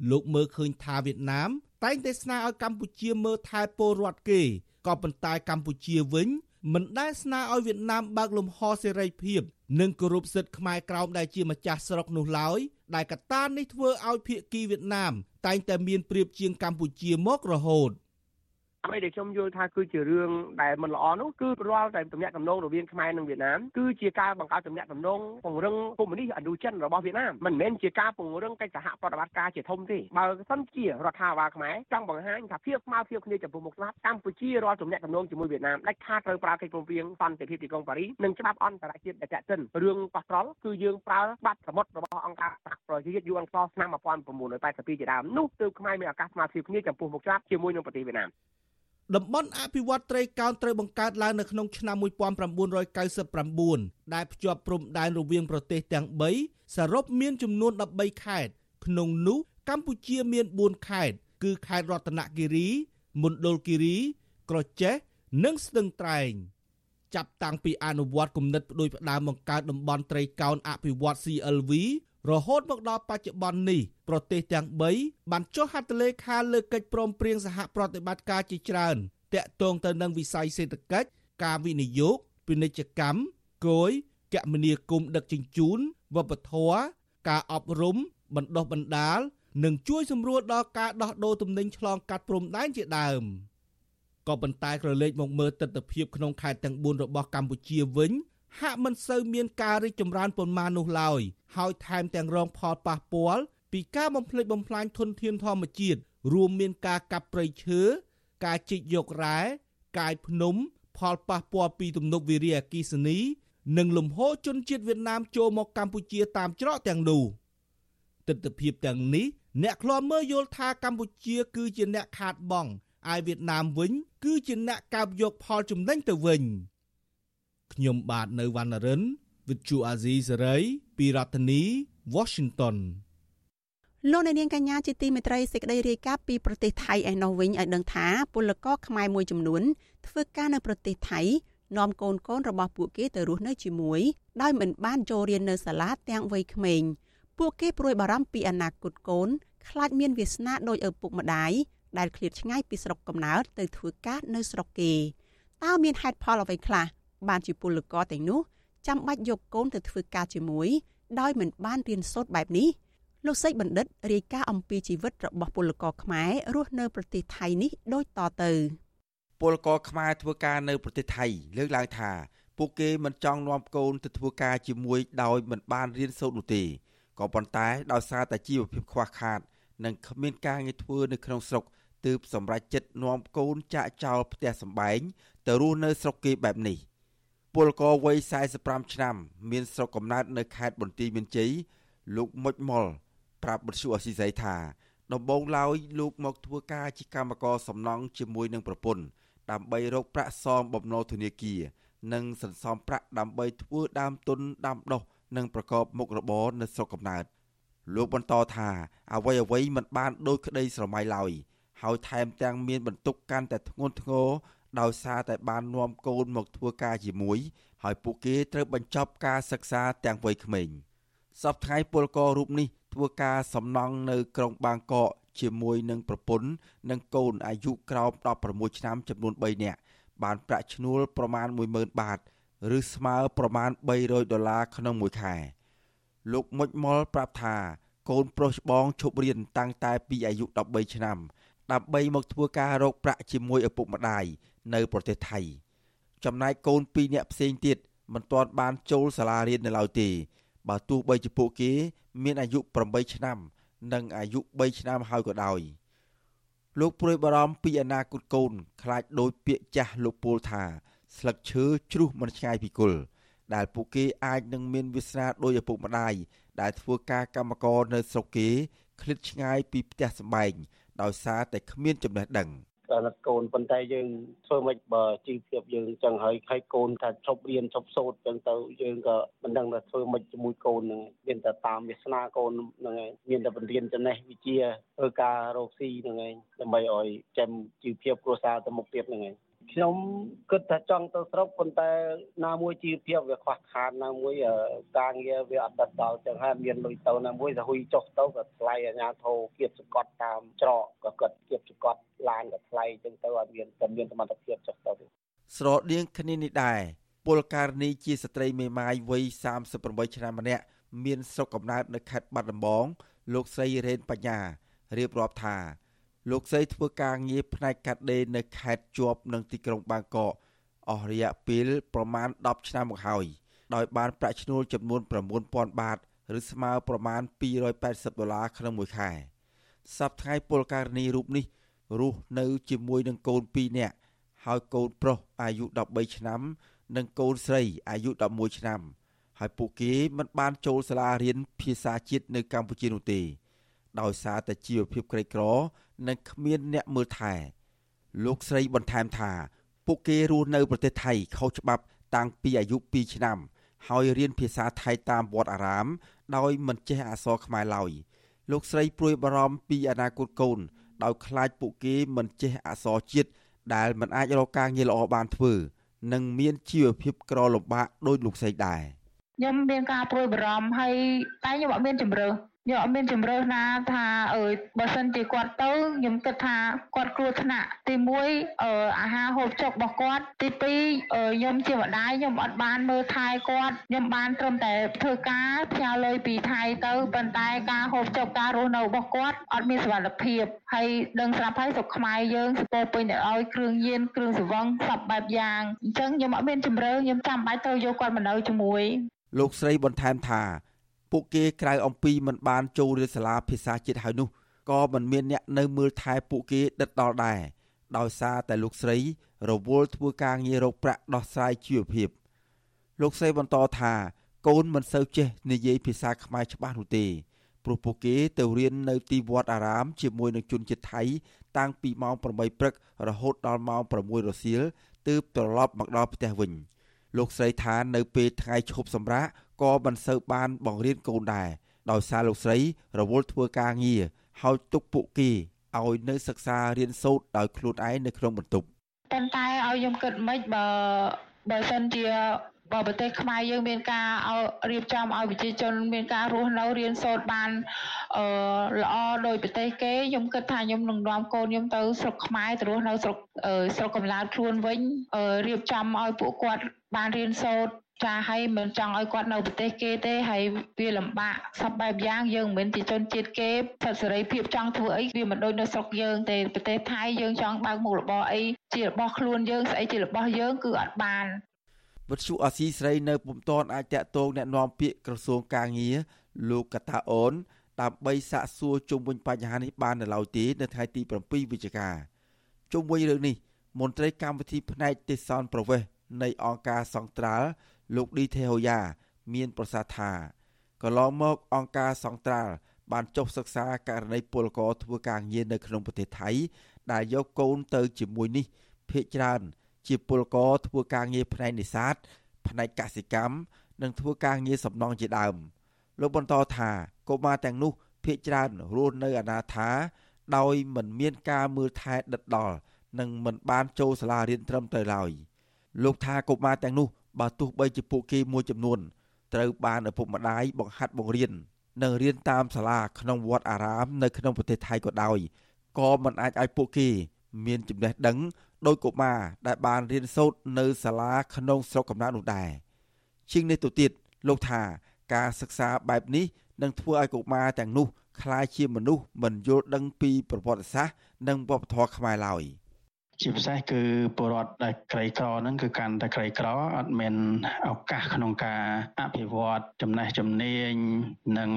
លោកមើលឃើញថាវៀតណាម តែងតែស្នើឲ្យកម្ពុជាមើលថែពលរដ្ឋគេក៏ប៉ុន្តែកម្ពុជាវិញមិនដែលស្នើឲ្យវៀតណាមបើកលំហសេរីភាព និងគោរពសិទ្ធិខ្មែរក្រោមដែលជាម្ចាស់ស្រុកនោះឡើយដែលកត្តានេះធ្វើឲ្យភាគីវៀតណាមតែងតែមានប្រៀបជាងកម្ពុជាមករហូត។ អ្វីដែលខ្ញុំយល់ថាគឺជារឿងដែលមិនល្អនោះគឺរាល់តែទំនាក់ទំនងរវាងខ្មែរនិងវៀតណាមគឺជាការបង្កើតទំនាក់ទំនងពង្រឹងកុម្មុយនីសឥណ្ឌូចិនរបស់វៀតណាមមិនមែនជាការពង្រឹងកិច្ចសហប្រតិបត្តិការជាធំទេបើសិនជារដ្ឋាភិបាលខ្មែរចង់បង្ហាញថាភាពស្មើភាពគ្នាចំពោះមុខច្បាប់កម្ពុជារាល់ទំនាក់ទំនងជាមួយវៀតណាមដាច់ខាតត្រូវប្រើកិច្ចព្រមព្រៀងសន្តិភាពទីក្រុងប៉ារីសនិងច្បាប់អន្តរជាតិដែលចាក់ចិនរឿងប៉ះត្រល់គឺយើងប្រើបាត់សមុទ្ររបស់អង្គការសហប្រជាជាតិ UN ឆ្នាំ1982ជាដើមនោះទើបខ្មែរមានឱកាសស្មើភាពគ្នាចំពោះមុខច្បាប់ជាមួយនឹងប្រទេសវៀតណាម តំបន់អភិវឌ្ឍត្រីកោណត្រូវបង្កើតឡើងនៅក្នុងឆ្នាំ1999ដែលភ្ជាប់ព្រំដែនរវាងប្រទេសទាំង3សរុបមានចំនួន13ខេត្តក្នុងនោះកម្ពុជាមាន4ខេត្តគឺខេត្តរតនគិរីមណ្ឌលគិរីក្រចេះនិងស្ទឹងត្រែងចាប់តាំងពីអនុវត្តគំនិតផ្ដួចផ្ដើមបង្កើតតំបន់ត្រីកោណអភិវឌ្ឍ CLV រហូតមកដល់បច្ចុប្បន្ននេះប្រទេសទាំង3បានចុះហត្ថលេខាលើកិច្ចព្រមព្រៀងសហប្រតិបត្តិការជាច្រើនតាក់ទងទៅនឹងវិស័យសេដ្ឋកិច្ចការវិនិយោគពាណិជ្ជកម្មគយគមនាគមន៍ដឹកជញ្ជូនវប្បធម៌ការអប់រំបណ្ដុះបណ្ដាលនិងជួយសម្រួលដល់ការដោះដូរទំនិញឆ្លងកាត់ព្រំដែនជាដើមក៏ប៉ុន្តែក្រឡេកមកមើលទស្សនវិជ្ជាក្នុងខេត្តទាំង4របស់កម្ពុជាវិញ ហាក់មិនសូវមានការរីកចម្រើនប៉ុន្មាននោះឡើយហើយថែមទាំងរងផលប៉ះពាល់ពីការបំផ្លិចបំផ្លាញធនធានធម្មជាតិរួមមានការកាប់ព្រៃឈើការជីកយករ៉ែកាយភ្នំ ផលប៉ះពាល់ពីទំនប់វារីអគ្គិសនី និងលំហូរជនជាតិវៀតណាមចូលមកកម្ពុជាតាមច្រកទាំងនោះទស្សនវិជ្ជាទាំងនេះអ្នកខ្លាំមើលយល់ថាកម្ពុជាគឺជាអ្នកខាតបង់ឯវៀតណាមវិញ គឺជាអ្នកកើបយកផលចំណេញទៅវិញ ខ្ញុំបាទនៅវណ្ណរិន With Chu Azizi Saray ពីរដ្ឋធានី Washington លោកអ្នកនាងកញ្ញាជាទីមេត្រីសេចក្តីរាយការណ៍ពីប្រទេសថៃឯណោះវិញឲ្យដឹងថាពលករខ្មែរមួយចំនួនធ្វើការនៅប្រទេសថៃនាំកូនកូនរបស់ពួកគេទៅរស់នៅជាមួយដោយមិនបានចូលរៀននៅសាលាទាំងវ័យក្មេងពួកគេព្រួយបារម្ភពីអនាគតកូនខ្លាចមានវាសនាដោយឪពុកម្ដាយដែលឃ្លាតឆ្ងាយពីស្រុកកំណើតទៅធ្វើការនៅស្រុកគេតើមានហេតុផលអ្វីខ្លះ បានជាពលករទាំងនោះចាំបាច់យកកូនទៅធ្វើការជាមួយដោយមិនបានរៀនសូត្របែបនេះលោកសេចបណ្ឌិតរាយការណ៍អំពីជីវិតរបស់ពលករខ្មែររស់នៅប្រទេសថៃនេះដូចតទៅពលករខ្មែរធ្វើការនៅប្រទេសថៃលើកឡើងថាពួកគេមិនចង់នាំកូនទៅធ្វើការជាមួយដោយមិនបានរៀនសូត្រនោះទេក៏ប៉ុន្តែដោយសារតែជីវភាពខ្វះខាត និងគ្មានការងារធ្វើនៅក្នុងស្រុកទើបសម្រេចចិត្តនាំកូនចាក់ចោលផ្ទះសម្បែងទៅរស់នៅស្រុកគេបែបនេះ ពលករវ័យ45ឆ្នាំ មានស្រុកកំណើតនៅខេត្តបន្ទាយមានជ័យលោកមុចមុលប្រាប់បទសុអសីសីថាដំបូងឡើយលោកមកធ្វើការជាកម្មករសំណង់ជាមួយនឹងប្រពន្ធដើម្បីរកប្រាក់សងបំណុលធនាគារនិងសន្សំប្រាក់ដើម្បីធ្វើដើមទុនដាំដុះនិងប្រកបមុខរបរនៅស្រុកកំណើតលោកបន្តថាអ្វីអ្វីមិនបានដូចក្តីស្រមៃឡើយហើយថែមទាំងមានបន្ទុកកាន់តែធ្ងន់ធ្ងរ ដោយសារតែបាននាំកូនមកធ្វើការជាមួយ ហើយពួកគេត្រូវបញ្ចប់ការសិក្សាទាំងវ័យក្មេងសប្តាហ៍ពលកររូបនេះធ្វើការសំណង់នៅក្រុងបាងកកជាមួយនឹងប្រពន្ធនិងកូនអាយុក្រោម16ឆ្នាំចំនួន3នាក់បានប្រាក់ឈ្នួលប្រមាណ10000បាត ឬស្មើប្រមាណ300ដុល្លារក្នុងមួយខែលោកមុចមុលប្រាប់ថាកូនប្រុសច្បងឈប់រៀនតាំងតែពីអាយុ13ឆ្នាំដើម្បីមកធ្វើការរកប្រាក់ជាមួយឪពុកម្ដាយ នៅប្រទេសថៃចំណែកកូន2នាក់ផ្សេងទៀតមិនទាន់បានចូលសាលារៀននៅឡើយទេបើទោះបីជាពួកគេ មានអាយុ8ឆ្នាំ និងអាយុ3ឆ្នាំហើយក៏ដោយលោកព្រួយបារម្ភពីអនាគតកូន ខ្លាចដោយពាក្យចាស់លោកពូលថា ស្លឹកឈើជ្រុះមិនឆ្ងាយពីគល់ដែលពួកគេអាចនឹងមានវាសនាដោយឪពុកម្ដាយដែលធ្វើការកម្មករនៅស្រុកគេឃ្លាតឆ្ងាយពីផ្ទះសម្បែងដោយសារតែគ្មានចំណេះដឹង អាណិតកូនប៉ុន្តែយើងធ្វើមិនបើជីវភាពយើងចឹងហើយហើយកូនថាឈប់រៀនឈប់សូត្រចឹងទៅយើងក៏មិនដឹងថាធ្វើមិនជាមួយកូនហ្នឹងមានតែតាមវាសនាកូនហ្នឹងឯងមានតែបង្រៀនចំណេះវិជ្ជាធ្វើការរកស៊ីហ្នឹងឯងដើម្បីឲ្យចាំជីវភាពគ្រួសារទៅមុខទៀតហ្នឹងឯង ខ្ញុំគិតថាចង់ទៅស្រុកប៉ុន្តែណាមួយជីវភាពវាខ្វះខាតណាមួយការងារវាអត់ដដល់ចឹងហើយមានលុយទៅណាមួយទៅហ៊ុយចុះទៅក៏ថ្លៃអាញាធោគៀបសកត់តាមច្រកក៏គាត់គៀបសកត់ឡានក៏ថ្លៃចឹងទៅអត់មានតែមានសមត្ថភាពចុះទៅស្រដៀងគ្នានេះដែរពលករនីជាស្ត្រីមេម៉ាយវ័យ38ឆ្នាំម្នាក់មានស្រុកកំណើតនៅខេត្តបាត់ដំបងលោកស្រីរ៉េនបញ្ញារៀបរាប់ថា លោកស្រីធ្វើការងារផ្នែកកាត់ដេរនៅខេត្តជាប់នឹងទីក្រុងបាងកកអស់រយៈពេលប្រមាណ10ឆ្នាំមកហើយដោយបានប្រាក់ឈ្នួលចំនួន9000បាតឬស្មើប្រមាណ280ដុល្លារក្នុងមួយខែសប្តាហ៍ពលករនីរូបនេះរស់នៅជាមួយនឹងកូន2នាក់ហើយកូនប្រុសអាយុ13ឆ្នាំ និងកូនស្រីអាយុ11ឆ្នាំ ហើយពួកគេមិនបានចូលសាលារៀនភាសាជាតិនៅកម្ពុជានោះទេ ដោយសារតែជីវភាពក្រីក្រ និងគ្មានអ្នកមើលថែលោកស្រីបន្ថែមថា ពួកគេរស់នៅប្រទេសថៃខុសច្បាប់តាំងពីអាយុ2ឆ្នាំ ហើយរៀនភាសាថៃតាមវត្តអារាម ដោយមិនចេះអក្សរខ្មែរឡើយលោកស្រីព្រួយបារម្ភពីអនាគតកូន ដោយខ្លាចពួកគេមិនចេះអក្សរជាតិដែលមិនអាចរកការងារល្អបានធ្វើនិងមានជីវភាពក្រលំបាកដោយលោកស្រីដែរខ្ញុំមានការព្រួយបារម្ភហើយតែខ្ញុំអត់មានជំរឿ ខ្ញុំអត់មានជំរឿណាថាអើបើសិនជាគាត់ទៅខ្ញុំគិតថាគាត់គ្រោះថ្នាក់ទី1អឺអាហារហូបចុករបស់គាត់ទី2ខ្ញុំជាម្ដាយខ្ញុំអត់បានមើលថែគាត់ខ្ញុំបានត្រឹមតែធ្វើការផ្ញើលុយពីថៃទៅប៉ុន្តែការហូបចុកការរស់នៅរបស់គាត់អត់មានសុវត្ថិភាពហើយដឹងស្រាប់ហើយស្រុកខ្មែរយើងសពោពេញទៅដោយគ្រឿងញៀនគ្រឿងសង្វឹងសពបែបយ៉ាងអញ្ចឹងខ្ញុំអត់មានជំរឿខ្ញុំចាំបាច់ត្រូវយកគាត់មកនៅជាមួយលោកស្រីបន្ថែមថា ពួកគេក្រៅអំពីមិនបានចូលរៀនសាលាភាសាជាតិហើយនោះក៏មិនមានអ្នកនៅមើលថែពួកគេដិតដល់ដែរដោយសារតែលោកស្រី រវល់ធ្វើការងាររកប្រាក់ដោះស្រាយជីវភាពលោកស្រីបន្តថាកូនមិនសូវចេះនិយាយភាសាខ្មែរច្បាស់នោះទេព្រោះពួកគេទៅរៀននៅទីវត្តអារាមជាមួយនឹងជនជាតិថៃ តាំងពីម៉ោង8ព្រឹករហូតដល់ម៉ោង6រសៀលទើបត្រឡប់មកដល់ផ្ទះវិញ លោកស្រីថានៅពេលថ្ងៃឈប់សម្រាក ក៏មិនសូវបានបង្រៀនកូនដែរដោយសារលោកស្រីរវល់ធ្វើការងារហើយទុកពួកគេឲ្យនៅសិក្សារៀនសូត្រដោយខ្លួនឯងនៅក្នុងបន្ទប់ប៉ុន្តែឲ្យខ្ញុំគិតមិនបើបើសិនជាបើប្រទេសខ្មែរយើងមានការឲ្យរៀបចំឲ្យប្រជាជនមានការរស់នៅរៀនសូត្របានអឺល្អដោយប្រទេសគេខ្ញុំគិតថាខ្ញុំនឹងនាំកូនខ្ញុំទៅស្រុកខ្មែរទៅរស់នៅស្រុកស្រុកកំណើតខ្លួនវិញរៀបចំឲ្យពួកគាត់បានរៀនសូត្រ ចាហើយមិនចង់ឲ្យគាត់នៅប្រទេសគេទេហើយវាលំបាកសពបែបយ៉ាងយើងមិនមែនជាជនជាតិគេសិទ្ធិសេរីភាពចង់ធ្វើអីវាមិនដូចនៅស្រុកយើងទេប្រទេសថៃយើងចង់បើកមុខរបរអីជារបស់ខ្លួនយើងស្អីជារបស់យើងគឺអត់បានវិទ្យុអាស៊ីស្រីនៅពុំទាន់អាចតាក់ទងแนะនាំពាក្យក្រសួងកាងារលោកកតាអូនដើម្បីសាកសួរជុំវិញបញ្ហានេះបាននៅឡើយទេនៅថ្ងៃទី7វិច្ឆិកាជុំវិញរឿងនេះមន្ត្រីកម្មវិធីផ្នែកទេសនប្រវេសនៃអង្គការសង្ត្រាល់ លោកឌីថេហូយ៉ាមានប្រសាសន៍ថាកន្លងមកអង្គការសង្ត្រាល់បានចុះសិក្សាករណីពលករធ្វើការងារនៅក្នុងប្រទេសថៃ ដែលយកកូនទៅជាមួយនេះភ ieck ច្រើន ជាពលករធ្វើការងារផ្នែកនេសាទផ្នែកកសិកម្មនិងធ្វើការងារសំណង់ជាដើមលោកបន្តថាកុមារទាំងនោះភ ieck ច្រើនរស់នៅអនាថាដោយមិនមានការមើលថែដិតដល់និងមិនបានចូលសាលារៀនត្រឹមត្រូវឡើយលោកថាកុមារទាំងនោះ បើទោះបីជាពួកគេមួយចំនួនត្រូវបានឪពុកម្ដាយបង្ហាត់បង្រៀននិងរៀនតាមសាលាក្នុងវត្តអារាមនៅក្នុងប្រទេសថៃក៏ដោយក៏មិនអាចឲ្យពួកគេ មានចំណេះដឹងដោយកុមារដែលបានរៀនសូត្រនៅសាលាក្នុងស្រុកកំណើតនោះដែរជាងនេះទៅទៀតលោកថាការសិក្សាបែបនេះនឹងធ្វើឲ្យកុមារទាំងនោះក្លាយជាមនុស្សមិនយល់ដឹងពីប្រវត្តិសាស្ត្រនិងវប្បធម៌ខ្មែរឡើយ ជាពិសេសគឺពលរដ្ឋដែលក្រីក្រហ្នឹងគឺកាន់តែក្រីក្រអត់មានឱកាសក្នុងការអភិវឌ្ឍចំណេះជំនាញនិង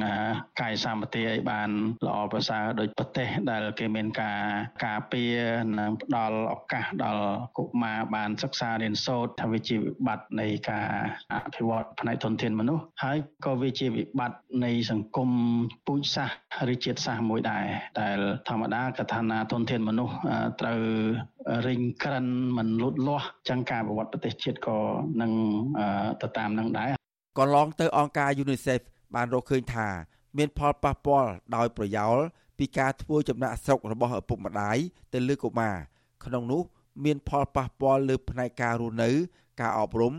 កាយសម្បទាឲ្យបានល្អប្រសើរដោយប្រទេសដែលគេមានការការពារនិងផ្ដល់ឱកាសដល់កុមារបានសិក្សារៀនសូត្រថាវាជាវិបត្តិនៃការអភិវឌ្ឍផ្នែកធនធានមនុស្សហើយក៏វាជាវិបត្តិនៃសង្គមពូជសាសន៍ឬជាតិសាសន៍មួយដែរដែលធម្មតាកថាណាធនធានមនុស្សត្រូវ រិញក្រិនមិនលូតលាស់ចឹងការប្រវត្តិប្រទេសជាតិក៏នឹងទៅតាមនឹងដែរកន្លងទៅអង្គការ UNICEF បានរកឃើញថា មានផលប៉ះពាល់ដោយប្រយោលពីការធ្វើចំណាក់ស្រុករបស់ឪពុកម្ដាយទៅលើកុមារក្នុងនោះ មានផលប៉ះពាល់លើផ្នែកការរស់នៅ ការអប់រំ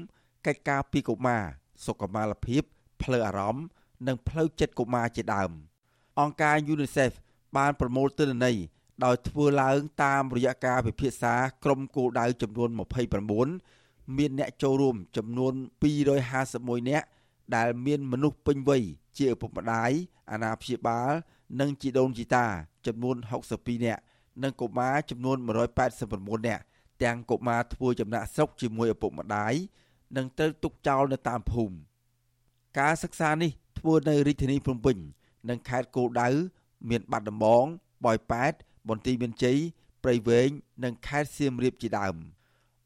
កិច្ចការពីកុមារសុខុមាលភាពផ្លូវអារម្មណ៍និងផ្លូវចិត្តកុមារជាដើមអង្គការ UNICEF បានប្រមូលទិន្នន័យ ដោយធ្វើឡើងតាមរយៈការពិភាក្សាក្រុមគោលដៅចំនួន29មានអ្នកចូលរួមចំនួន251នាក់ដែលមានមនុស្សពេញវ័យជាឪពុកម្ដាយអាណាព្យាបាលនិងជីដូនជីតាចំនួន62នាក់និងកុមារចំនួន189នាក់ទាំងកុមារធ្វើចំណាក់ស្រុកជាមួយឪពុកម្ដាយនិងត្រូវទុកចោលនៅតាមភូមិការសិក្សានេះធ្វើនៅរាជធានីភ្នំពេញ និងខេត្តគោលដៅ មានបាត់ដំបងបយប៉ែត បន្ទាយមានជ័យព្រៃវែងនិងខេត្តសៀមរាបជាដើម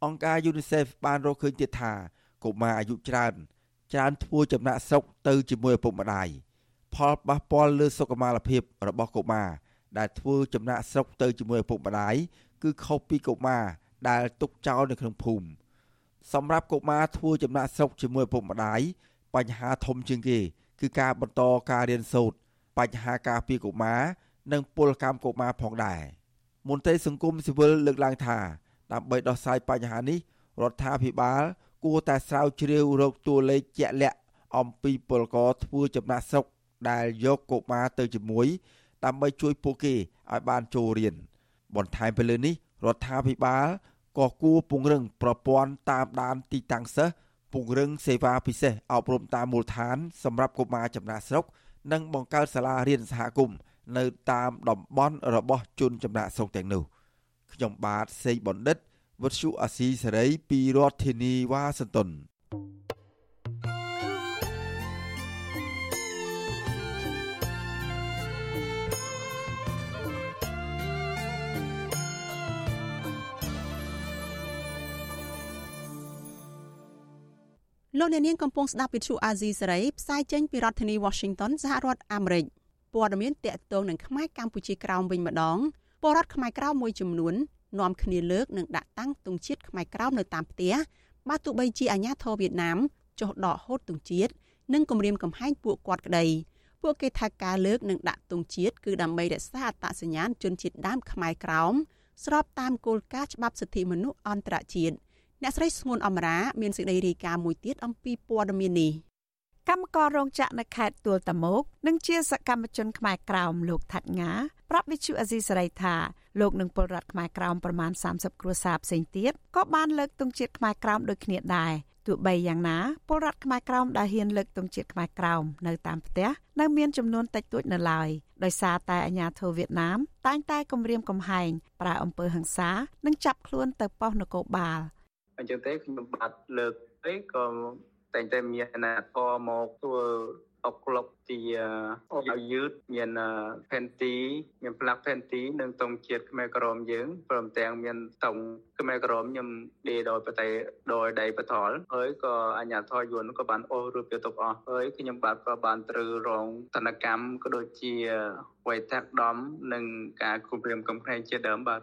អង្គការ UNICEF បានរកឃើញទៀតថាកុមារអាយុច្រើនច្រើនធ្វើចំណាក់ស្រុកទៅជាមួយឪពុកម្ដាយផលប៉ះពាល់លើសុខុមាលភាពរបស់កុមារដែលធ្វើចំណាក់ស្រុកទៅជាមួយឪពុកម្ដាយគឺខុសពីកុមារដែលទុកចោលនៅក្នុងភូមិសម្រាប់កុមារធ្វើចំណាក់ស្រុកជាមួយឪពុកម្ដាយបញ្ហាធំជាងគេ គឺការបន្តការរៀនសូត្របញ្ហាការពារកុមារ និងពលកម្មកុមារផងដែរមន្ត្រីសង្គមស៊ីវិលលើកឡើងថាដើម្បីដោះស្រាយបញ្ហានេះរដ្ឋាភិបាល គួរតែស្រាវជ្រាវរកតួលេខជាក់លាក់អំពីពលករធ្វើចំណាក់ស្រុកដែលយកកុមារទៅជាមួយដើម្បីជួយពួកគេឲ្យបានចូលរៀនបន្ថែមពីលើនេះរដ្ឋាភិបាលក៏គួរពង្រឹងប្រព័ន្ធតាមដានទីតាំងសិស្សពង្រឹងសេវាពិសេសអប់រំតាមមូលដ្ឋាន សម្រាប់កុមារចំណាក់ស្រុក និងបង្កើតសាលារៀនសហគមន៍ នៅតាមតំបន់របស់ជនចំណាក់ស្រុកទាំងនោះខ្ញុំបាទសេកបណ្ឌិតវុទ្ធុអាស៊ីសេរីពីរដ្ឋធានីវ៉ាស៊ីនតោនលោកអ្នកនាងកំពុងស្ដាប់វិទ្យុអាស៊ីសេរីផ្សាយចេញពីរដ្ឋធានី Washington សហរដ្ឋអាមេរិក ព័ត៌មានតកតងនឹងខ្មែរកម្ពុជាក្រោមវិញម្ដងពលរដ្ឋខ្មែរក្រោមមួយចំនួននាំគ្នាលើកនិងដាក់តាំងទង់ជាតិខ្មែរក្រោមនៅតាមផ្ទះបើទោះបីជាអាញាធរវៀតណាមចុះដកហូតទង់ជាតិនិងគម្រាមកំហែងពួកគាត់ក្តីពួកគេថាការលើកនិងដាក់ទង់ជាតិគឺដើម្បីរក្សាអត្តសញ្ញាណជនជាតិដើមខ្មែរក្រោមស្របតាមគោលការណ៍ច្បាប់សិទ្ធិមនុស្សអន្តរជាតិអ្នកស្រីស្ងួនអមរាមានសេចក្តីរាយការណ៍មួយទៀតអំពីព័ត៌មាននេះ កម្មកររោងចក្រនៅខេត្តទួលតាមុកនិងជាសកម្មជនខ្មែរក្រោមលោកថាត់ងាប្រាប់វិទ្យុអេស៊ីសរ៉ៃថាលោកនឹងពលរដ្ឋខ្មែរក្រោមប្រមាណ30គ្រួសារផ្សេងទៀតក៏បានលើកទង់ជាតិខ្មែរក្រោមដូចគ្នាដែរទោះបីយ៉ាងណាពលរដ្ឋខ្មែរក្រោមដែលហ៊ានលើកទង់ជាតិខ្មែរក្រោមនៅតាមផ្ទះនៅមានចំនួនតិចតួចនៅឡើយដោយសារតែអាញាធរវៀតណាមតែងតែគំរាមកំហែងប្រើអំពើហិង្សានិងចាប់ខ្លួនទៅប៉ុស្តិ៍នគរបាលអញ្ចឹងទេខ្ញុំបាទលើកទេក៏ តែងតែមានអាណាធរមកធ្វើអុកក្លុកជាឲ្យយឺតមានផេនទីមានផ្លាកផេនទីនិងតង់ជាតិខ្មែរក្រមយើងព្រមទាំងមានតង់ខ្មែរក្រមខ្ញុំដេដោយប្រទេសដោយដៃបថលហើយក៏អញ្ញាធរយួនក៏បានអូសរូបយកទុកអស់ហើយខ្ញុំបាទក៏បានត្រូវរងតនកម្មក៏ដូចជាវ័យតាក់ដំនិងការគំរាមកំហែងជាដើមបាទ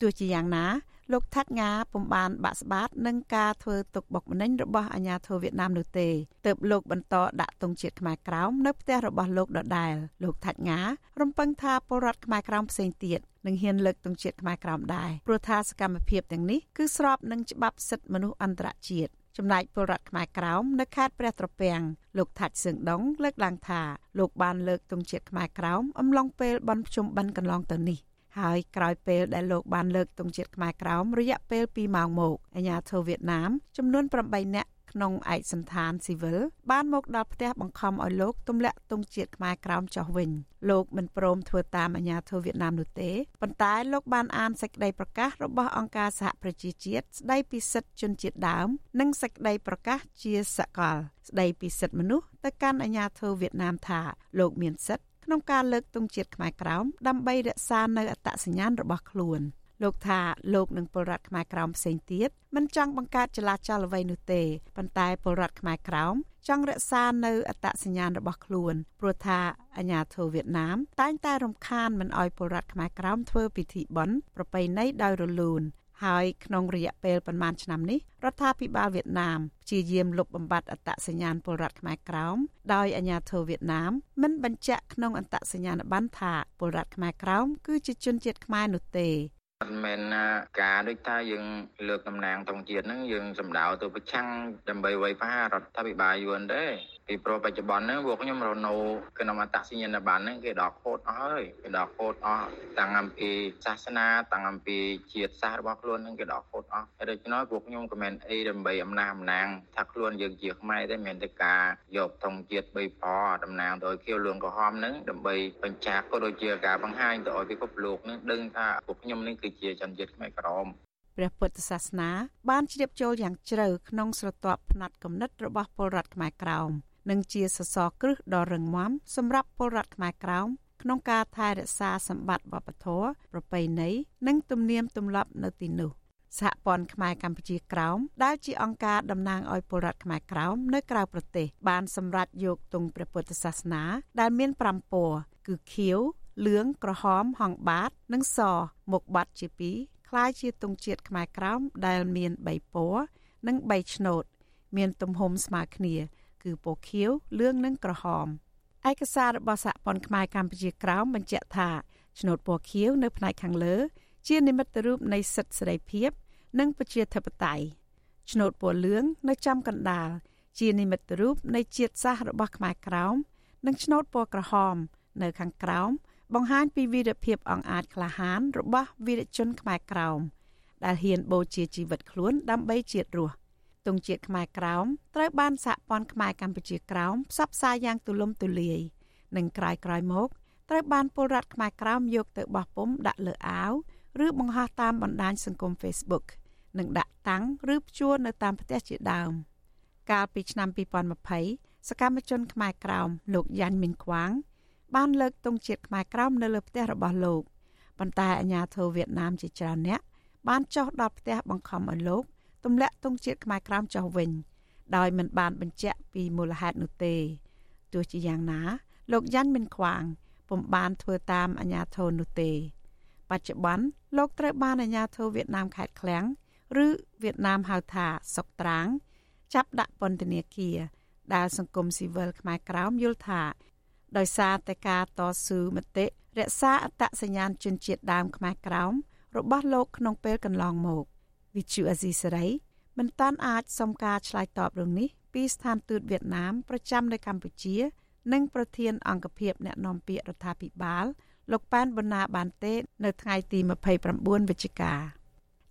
ទោះជាយ៉ាងណា លោកថាត់ងាពុំបានបាក់ស្បាតនឹងការធ្វើទុកបុកម្នេញរបស់អាញាធរវៀតណាមនោះទេទើបលោកបន្តដាក់ទង់ជាតិខ្មែរក្រោមនៅផ្ទះរបស់លោកដដែលលោកថាត់ងារំពឹងថាពលរដ្ឋខ្មែរក្រោមផ្សេងទៀតនឹងហ៊ានលើកទង់ជាតិខ្មែរក្រោមដែរព្រោះថាសកម្មភាពទាំងនេះគឺស្របនឹងច្បាប់សិទ្ធិមនុស្សអន្តរជាតិចំណែកពលរដ្ឋខ្មែរក្រោមនៅខេត្តព្រះត្រពាំងលោកថាច់សឿងដងលើកឡើងថាលោកបានលើកទង់ជាតិខ្មែរក្រោមអំឡុងពេលបន់ភ្ជុំបិណ្ឌកន្លងទៅនេះ ហើយក្រោយពេលដែលលោកបានលើកទង់ជាតិខ្មែរក្រោមរយៈពេល2ម៉ោងមកអាញាធិបតេយ្យវៀតណាមចំនួន8នាក់ក្នុងឯកសន្តានស៊ីវិលបានមកដល់ផ្ទះបង្ខំឲ្យលោកទម្លាក់ទង់ជាតិខ្មែរក្រោមចុះវិញលោកមិនព្រមធ្វើតាមអាញាធិបតេយ្យវៀតណាមនោះទេប៉ុន្តែលោកបានអានសេចក្តីប្រកាសរបស់អង្គការសហប្រជាជាតិស្តីពីសិទ្ធិជនជាតិដើម និងសេចក្តីប្រកាសជាសកល ស្តីពីសិទ្ធិមនុស្សទៅកាន់អាញាធិបតេយ្យវៀតណាមថាលោកមានសិទ្ធិ ក្នុងការលើកទង់ជាតិខ្មែរក្រោមដើម្បីរក្សានៅអត្តសញ្ញាណរបស់ខ្លួន។លោកថាលោកនិងពលរដ្ឋខ្មែរក្រោមផ្សេងទៀតមិនចង់បង្កើតចលាចលអ្វីនោះទេប៉ុន្តែពលរដ្ឋខ្មែរក្រោមចង់រក្សានៅអត្តសញ្ញាណរបស់ខ្លួនព្រោះថាអាញាធិបតេយ្យវៀតណាមតែងតែរំខានមិនអោយពលរដ្ឋខ្មែរក្រោមធ្វើពិធីបុណ្យប្រពៃណីដោយរលូន ហើយក្នុងរយៈពេលប្រមាណឆ្នាំនេះរដ្ឋាភិបាលវៀតណាមព្យាយាមលុបបំបាត់អត្តសញ្ញាណពលរដ្ឋខ្មែរក្រោមដោយអាជ្ញាធរវៀតណាមមិនបញ្ជាក់ក្នុងអត្តសញ្ញាណប័ណ្ណថាពលរដ្ឋខ្មែរក្រោមគឺជាជនជាតិខ្មែរនោះទេអត់មែនការដូចថាយើងលើកតំណាងតង់ជាតិហ្នឹងយើងសម្ដៅទៅប្រឆាំងដើម្បីវាយប្រហាររដ្ឋាភិបាលយួនទេ ពីព្រោះបច្ចុប្បន្នហ្នឹងពួកខ្ញុំរនៅក្នុងអត្តសញ្ញាណប័ណ្ណហ្នឹងគេដកខូតអស់ហើយគេដកខូតអស់តាំងអំពីសាសនាតាំងអំពីជាតិសាសន៍របស់ខ្លួនហ្នឹងគេដកខូតអស់ហើយដូច្នេះពួកខ្ញុំក៏មិនអីដើម្បីអំណះអំណាងថាខ្លួនយើងជាខ្មែរទេមិនតែការយកធំជាតិ3ប៉តំណាងដោយខៀវលឿងក្រហមហ្នឹងដើម្បីបញ្ចាក់ក៏ដូចជាការបង្ហាញទៅឲ្យពិភពលោកហ្នឹងដឹងថាពួកខ្ញុំនេះគឺជាជនជាតិខ្មែរក្រមព្រះពុទ្ធសាសនាបានជ្រាបចូលយ៉ាងជ្រៅក្នុងស្រទាប់ផ្នែកគំនិតរបស់ពលរដ្ឋខ្មែរក្រោម និងជាសសរគ្រឹះដ៏រឹងមាំសម្រាប់ពលរដ្ឋខ្មែរក្រោមក្នុងការថែរក្សាសម្បត្តិវប្បធម៌ប្រពៃណីនិងទំនៀមទម្លាប់នៅទីនោះសហព័ន្ធខ្មែរកម្ពុជាក្រោមដែលជាអង្គការតំណាងឲ្យពលរដ្ឋខ្មែរក្រោមនៅក្រៅប្រទេសបានសម្រេចយកទង់ព្រះពុទ្ធសាសនាដែលមាន5ពណ៌គឺខៀវលឿងក្រហមហង្សបាតនិងសមុខបាត់ជាពីរคล้ายជាទង់ជាតិខ្មែរក្រោមដែលមាន3ពណ៌និង3ឆ្នូតមានទំហំស្មើគ្នា គឺពណ៌ខៀវលឿងនិងក្រហមឯកសាររបស់សហព័ន្ធខ្មែរកម្ពុជាក្រោមបញ្ជាក់ថាឆ្នោតពណ៌ខៀវនៅផ្នែកខាងលើ ជានិមិត្តរូបនៃសិទ្ធិសេរីភាព និងប្រជាធិបតេយ្យឆ្នោតពណ៌លឿងនៅចំកណ្ដាលជានិមិត្តរូបនៃជាតិសាសន៍របស់ខ្មែរក្រោមនិងឆ្នោតពណ៌ក្រហម នៅខាងក្រោមបង្ហាញពីវីរភាពអង្អាចក្លាហានរបស់វីរជនខ្មែរក្រោមដែលហ៊ានបូជាជីវិតខ្លួនដើម្បីជាតិរស់ ទង់ជាតិខ្មែរក្រោមត្រូវបានសហព័ន្ធខ្មែរកម្ពុជាក្រោមផ្សព្វផ្សាយយ៉ាងទូលំទូលាយនិងក្រោយក្រោយមកត្រូវបានពលរដ្ឋខ្មែរក្រោមយកទៅបោះពុំដាក់លើអាវឬបង្ហោះតាមបណ្ដាញសង្គម Facebook និងដាក់តាំងឬព្យួរនៅតាមផ្ទះជាដើមកាលពីឆ្នាំ2020សកម្មជនខ្មែរក្រោមលោកយ៉ាញ់មីនខ្វាង បានលើកទង់ជាតិខ្មែរក្រោមនៅលើផ្ទះរបស់លោកប៉ុន្តែអាជ្ញាធរវៀតណាមជាច្រើនអ្នកបានចុះដល់ផ្ទះបង្ខំឲ្យលោក ទម្លាក់ទង់ជាតិខ្មែរក្រោមចុះវិញ ដោយមិនបានបញ្ជាក់ពីមូលហេតុនោះទេទោះជាយ៉ាងណា លោកយ៉ាន់មិនខ្វាងពុំបានធ្វើតាមអាជ្ញាធរនោះទេ បច្ចុប្បន្នលោកត្រូវបានអាជ្ញាធរវៀតណាមខេត្តឃ្លាំងឬវៀតណាមហៅថាសុកត្រាង ចាប់ដាក់ពន្ធនាគារដែលសង្គមស៊ីវិលខ្មែរក្រោមយល់ថា ដោយសារតែការតស៊ូមតិរក្សាអត្តសញ្ញាណជនជាតិដើមខ្មែរក្រោមរបស់លោកក្នុងពេលកន្លងមក វិទ្យុអេស៊ីសេរីមិនតាន់អាចសុំការឆ្លើយតបរឿងនេះពីស្ថានទូតវៀតណាមប្រចាំនៅកម្ពុជា និងប្រធានអង្គភិបអ្នកណែនាំពាក្យរដ្ឋាភិបាលលោកប៉ែនប៊ុនណាបានទេ នៅថ្ងៃទី29វិច្ឆិកា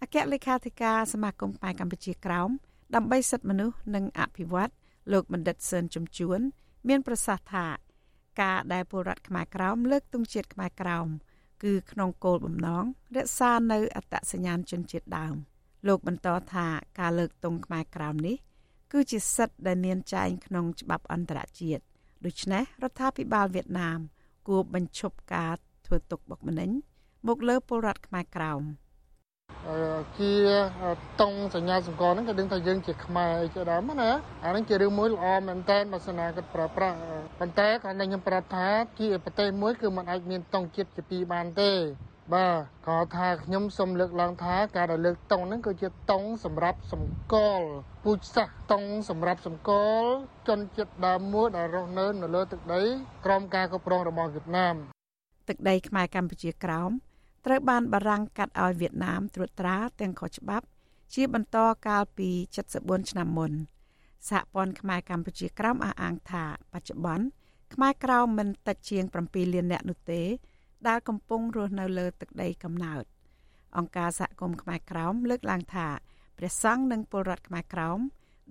អគ្គលេខាធិការសមាគមខ្មែរកម្ពុជាក្រោមដើម្បីសិទ្ធិមនុស្សនិងអភិវឌ្ឍលោកបណ្ឌិតសឿនជំជួន មានប្រសាសន៍ថាការដែលពលរដ្ឋខ្មែរក្រោមលើកទង់ជាតិខ្មែរក្រោមគឺក្នុងគោលបំណងរក្សានៅអត្តសញ្ញាណជនជាតិដើម លោកបន្តថាការលើកទង់ខ្មែរក្រោមនេះ គឺជាសិទ្ធិដែលមានចែងក្នុងច្បាប់អន្តរជាតិដូច្នេះរដ្ឋាភិបាលវៀតណាម គួរបញ្ឈប់ការធ្វើទុកបុកម្នេញមកលើពលរដ្ឋខ្មែរក្រោម។ជាតង់សញ្ញាសម្គាល់ហ្នឹងគេដឹងថាយើងជាខ្មែរអីជាដើមណាអាហ្នឹងជារឿងមួយល្អមែនតើបើសិនណាគាត់ប្រើប្រាស់ប៉ុន្តែគាត់តែខ្ញុំប្រាប់ថាជាប្រទេសមួយគឺมันអាចមានតង់ជាតិជាពីរបានទេ បាទក៏ថាខ្ញុំសូមលើកឡើងថាការដែលលើកតង់ហ្នឹងគឺជាតង់សម្រាប់សម្គាល់ពូជសាសន៍តង់សម្រាប់សម្គាល់ជនជាតិដើមមួយដែលរស់នៅនៅលើទឹកដីក្រោមការគ្រប់គ្រងរបស់វៀតណាមទឹកដីខ្មែរកម្ពុជាក្រោមត្រូវបានបារាំងកាត់ឲ្យវៀតណាមត្រួតត្រាទាំងខុសច្បាប់ ជាបន្តកាលពី74ឆ្នាំមុនសហព័ន្ធខ្មែរកម្ពុជាក្រោមអះអាងថាបច្ចុប្បន្នខ្មែរក្រោមមិនតិចជាង7លាននាក់នោះទេ ដែលកំពុងរស់នៅលើទឹកដីកំណើតអង្គការសហគមន៍ខ្មែរក្រោមលើកឡើងថាព្រះសង្ឃនិងពលរដ្ឋខ្មែរក្រោម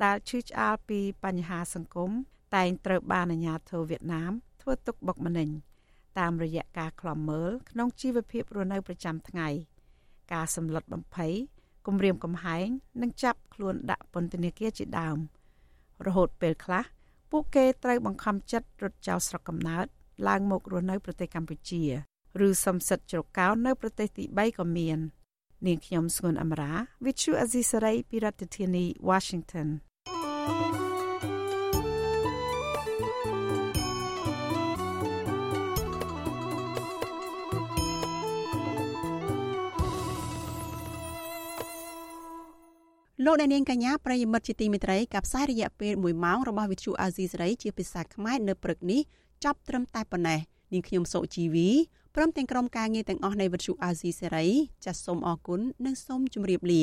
ដែលឈឺឆ្អាលពីបញ្ហាសង្គមតែងត្រូវបានអាជ្ញាធរវៀតណាមធ្វើទុកបុកម្នេញតាមរយៈការខ្លំមើលក្នុងជីវភាពរស់នៅប្រចាំថ្ងៃ ការសម្លុតបំភ័យគំរាមកំហែងនិងចាប់ខ្លួនដាក់ពន្ធនាគារជាដើម រហូតពេលខ្លះពួកគេត្រូវបង្ខំចិត្តរត់ចោលស្រុកកំណើតឡើងមករស់នៅប្រទេសកម្ពុជា ឬសំសិទ្ធជ្រកកោននៅប្រទេសទី3ក៏មាន នាងខ្ញុំស្ងួនអមរា Vithu Azisari ពីរដ្ឋធានី Washington thank you លោកអ្នកនាងកញ្ញាប្រិយមិត្តជាទីមេត្រីកັບផ្សាយរយៈពេល1ម៉ោងរបស់វិទ្យុអាស៊ីសេរីជាភាសាខ្មែរនៅព្រឹកនេះចប់ត្រឹមតែប៉ុណ្ណេះនាងខ្ញុំសុជីវី ព្រមទាំងក្រុមការងារទាំងអស់នៃវិទ្យុអាស៊ីសេរីចាសសូមអរគុណនិងសូមជម្រាបលា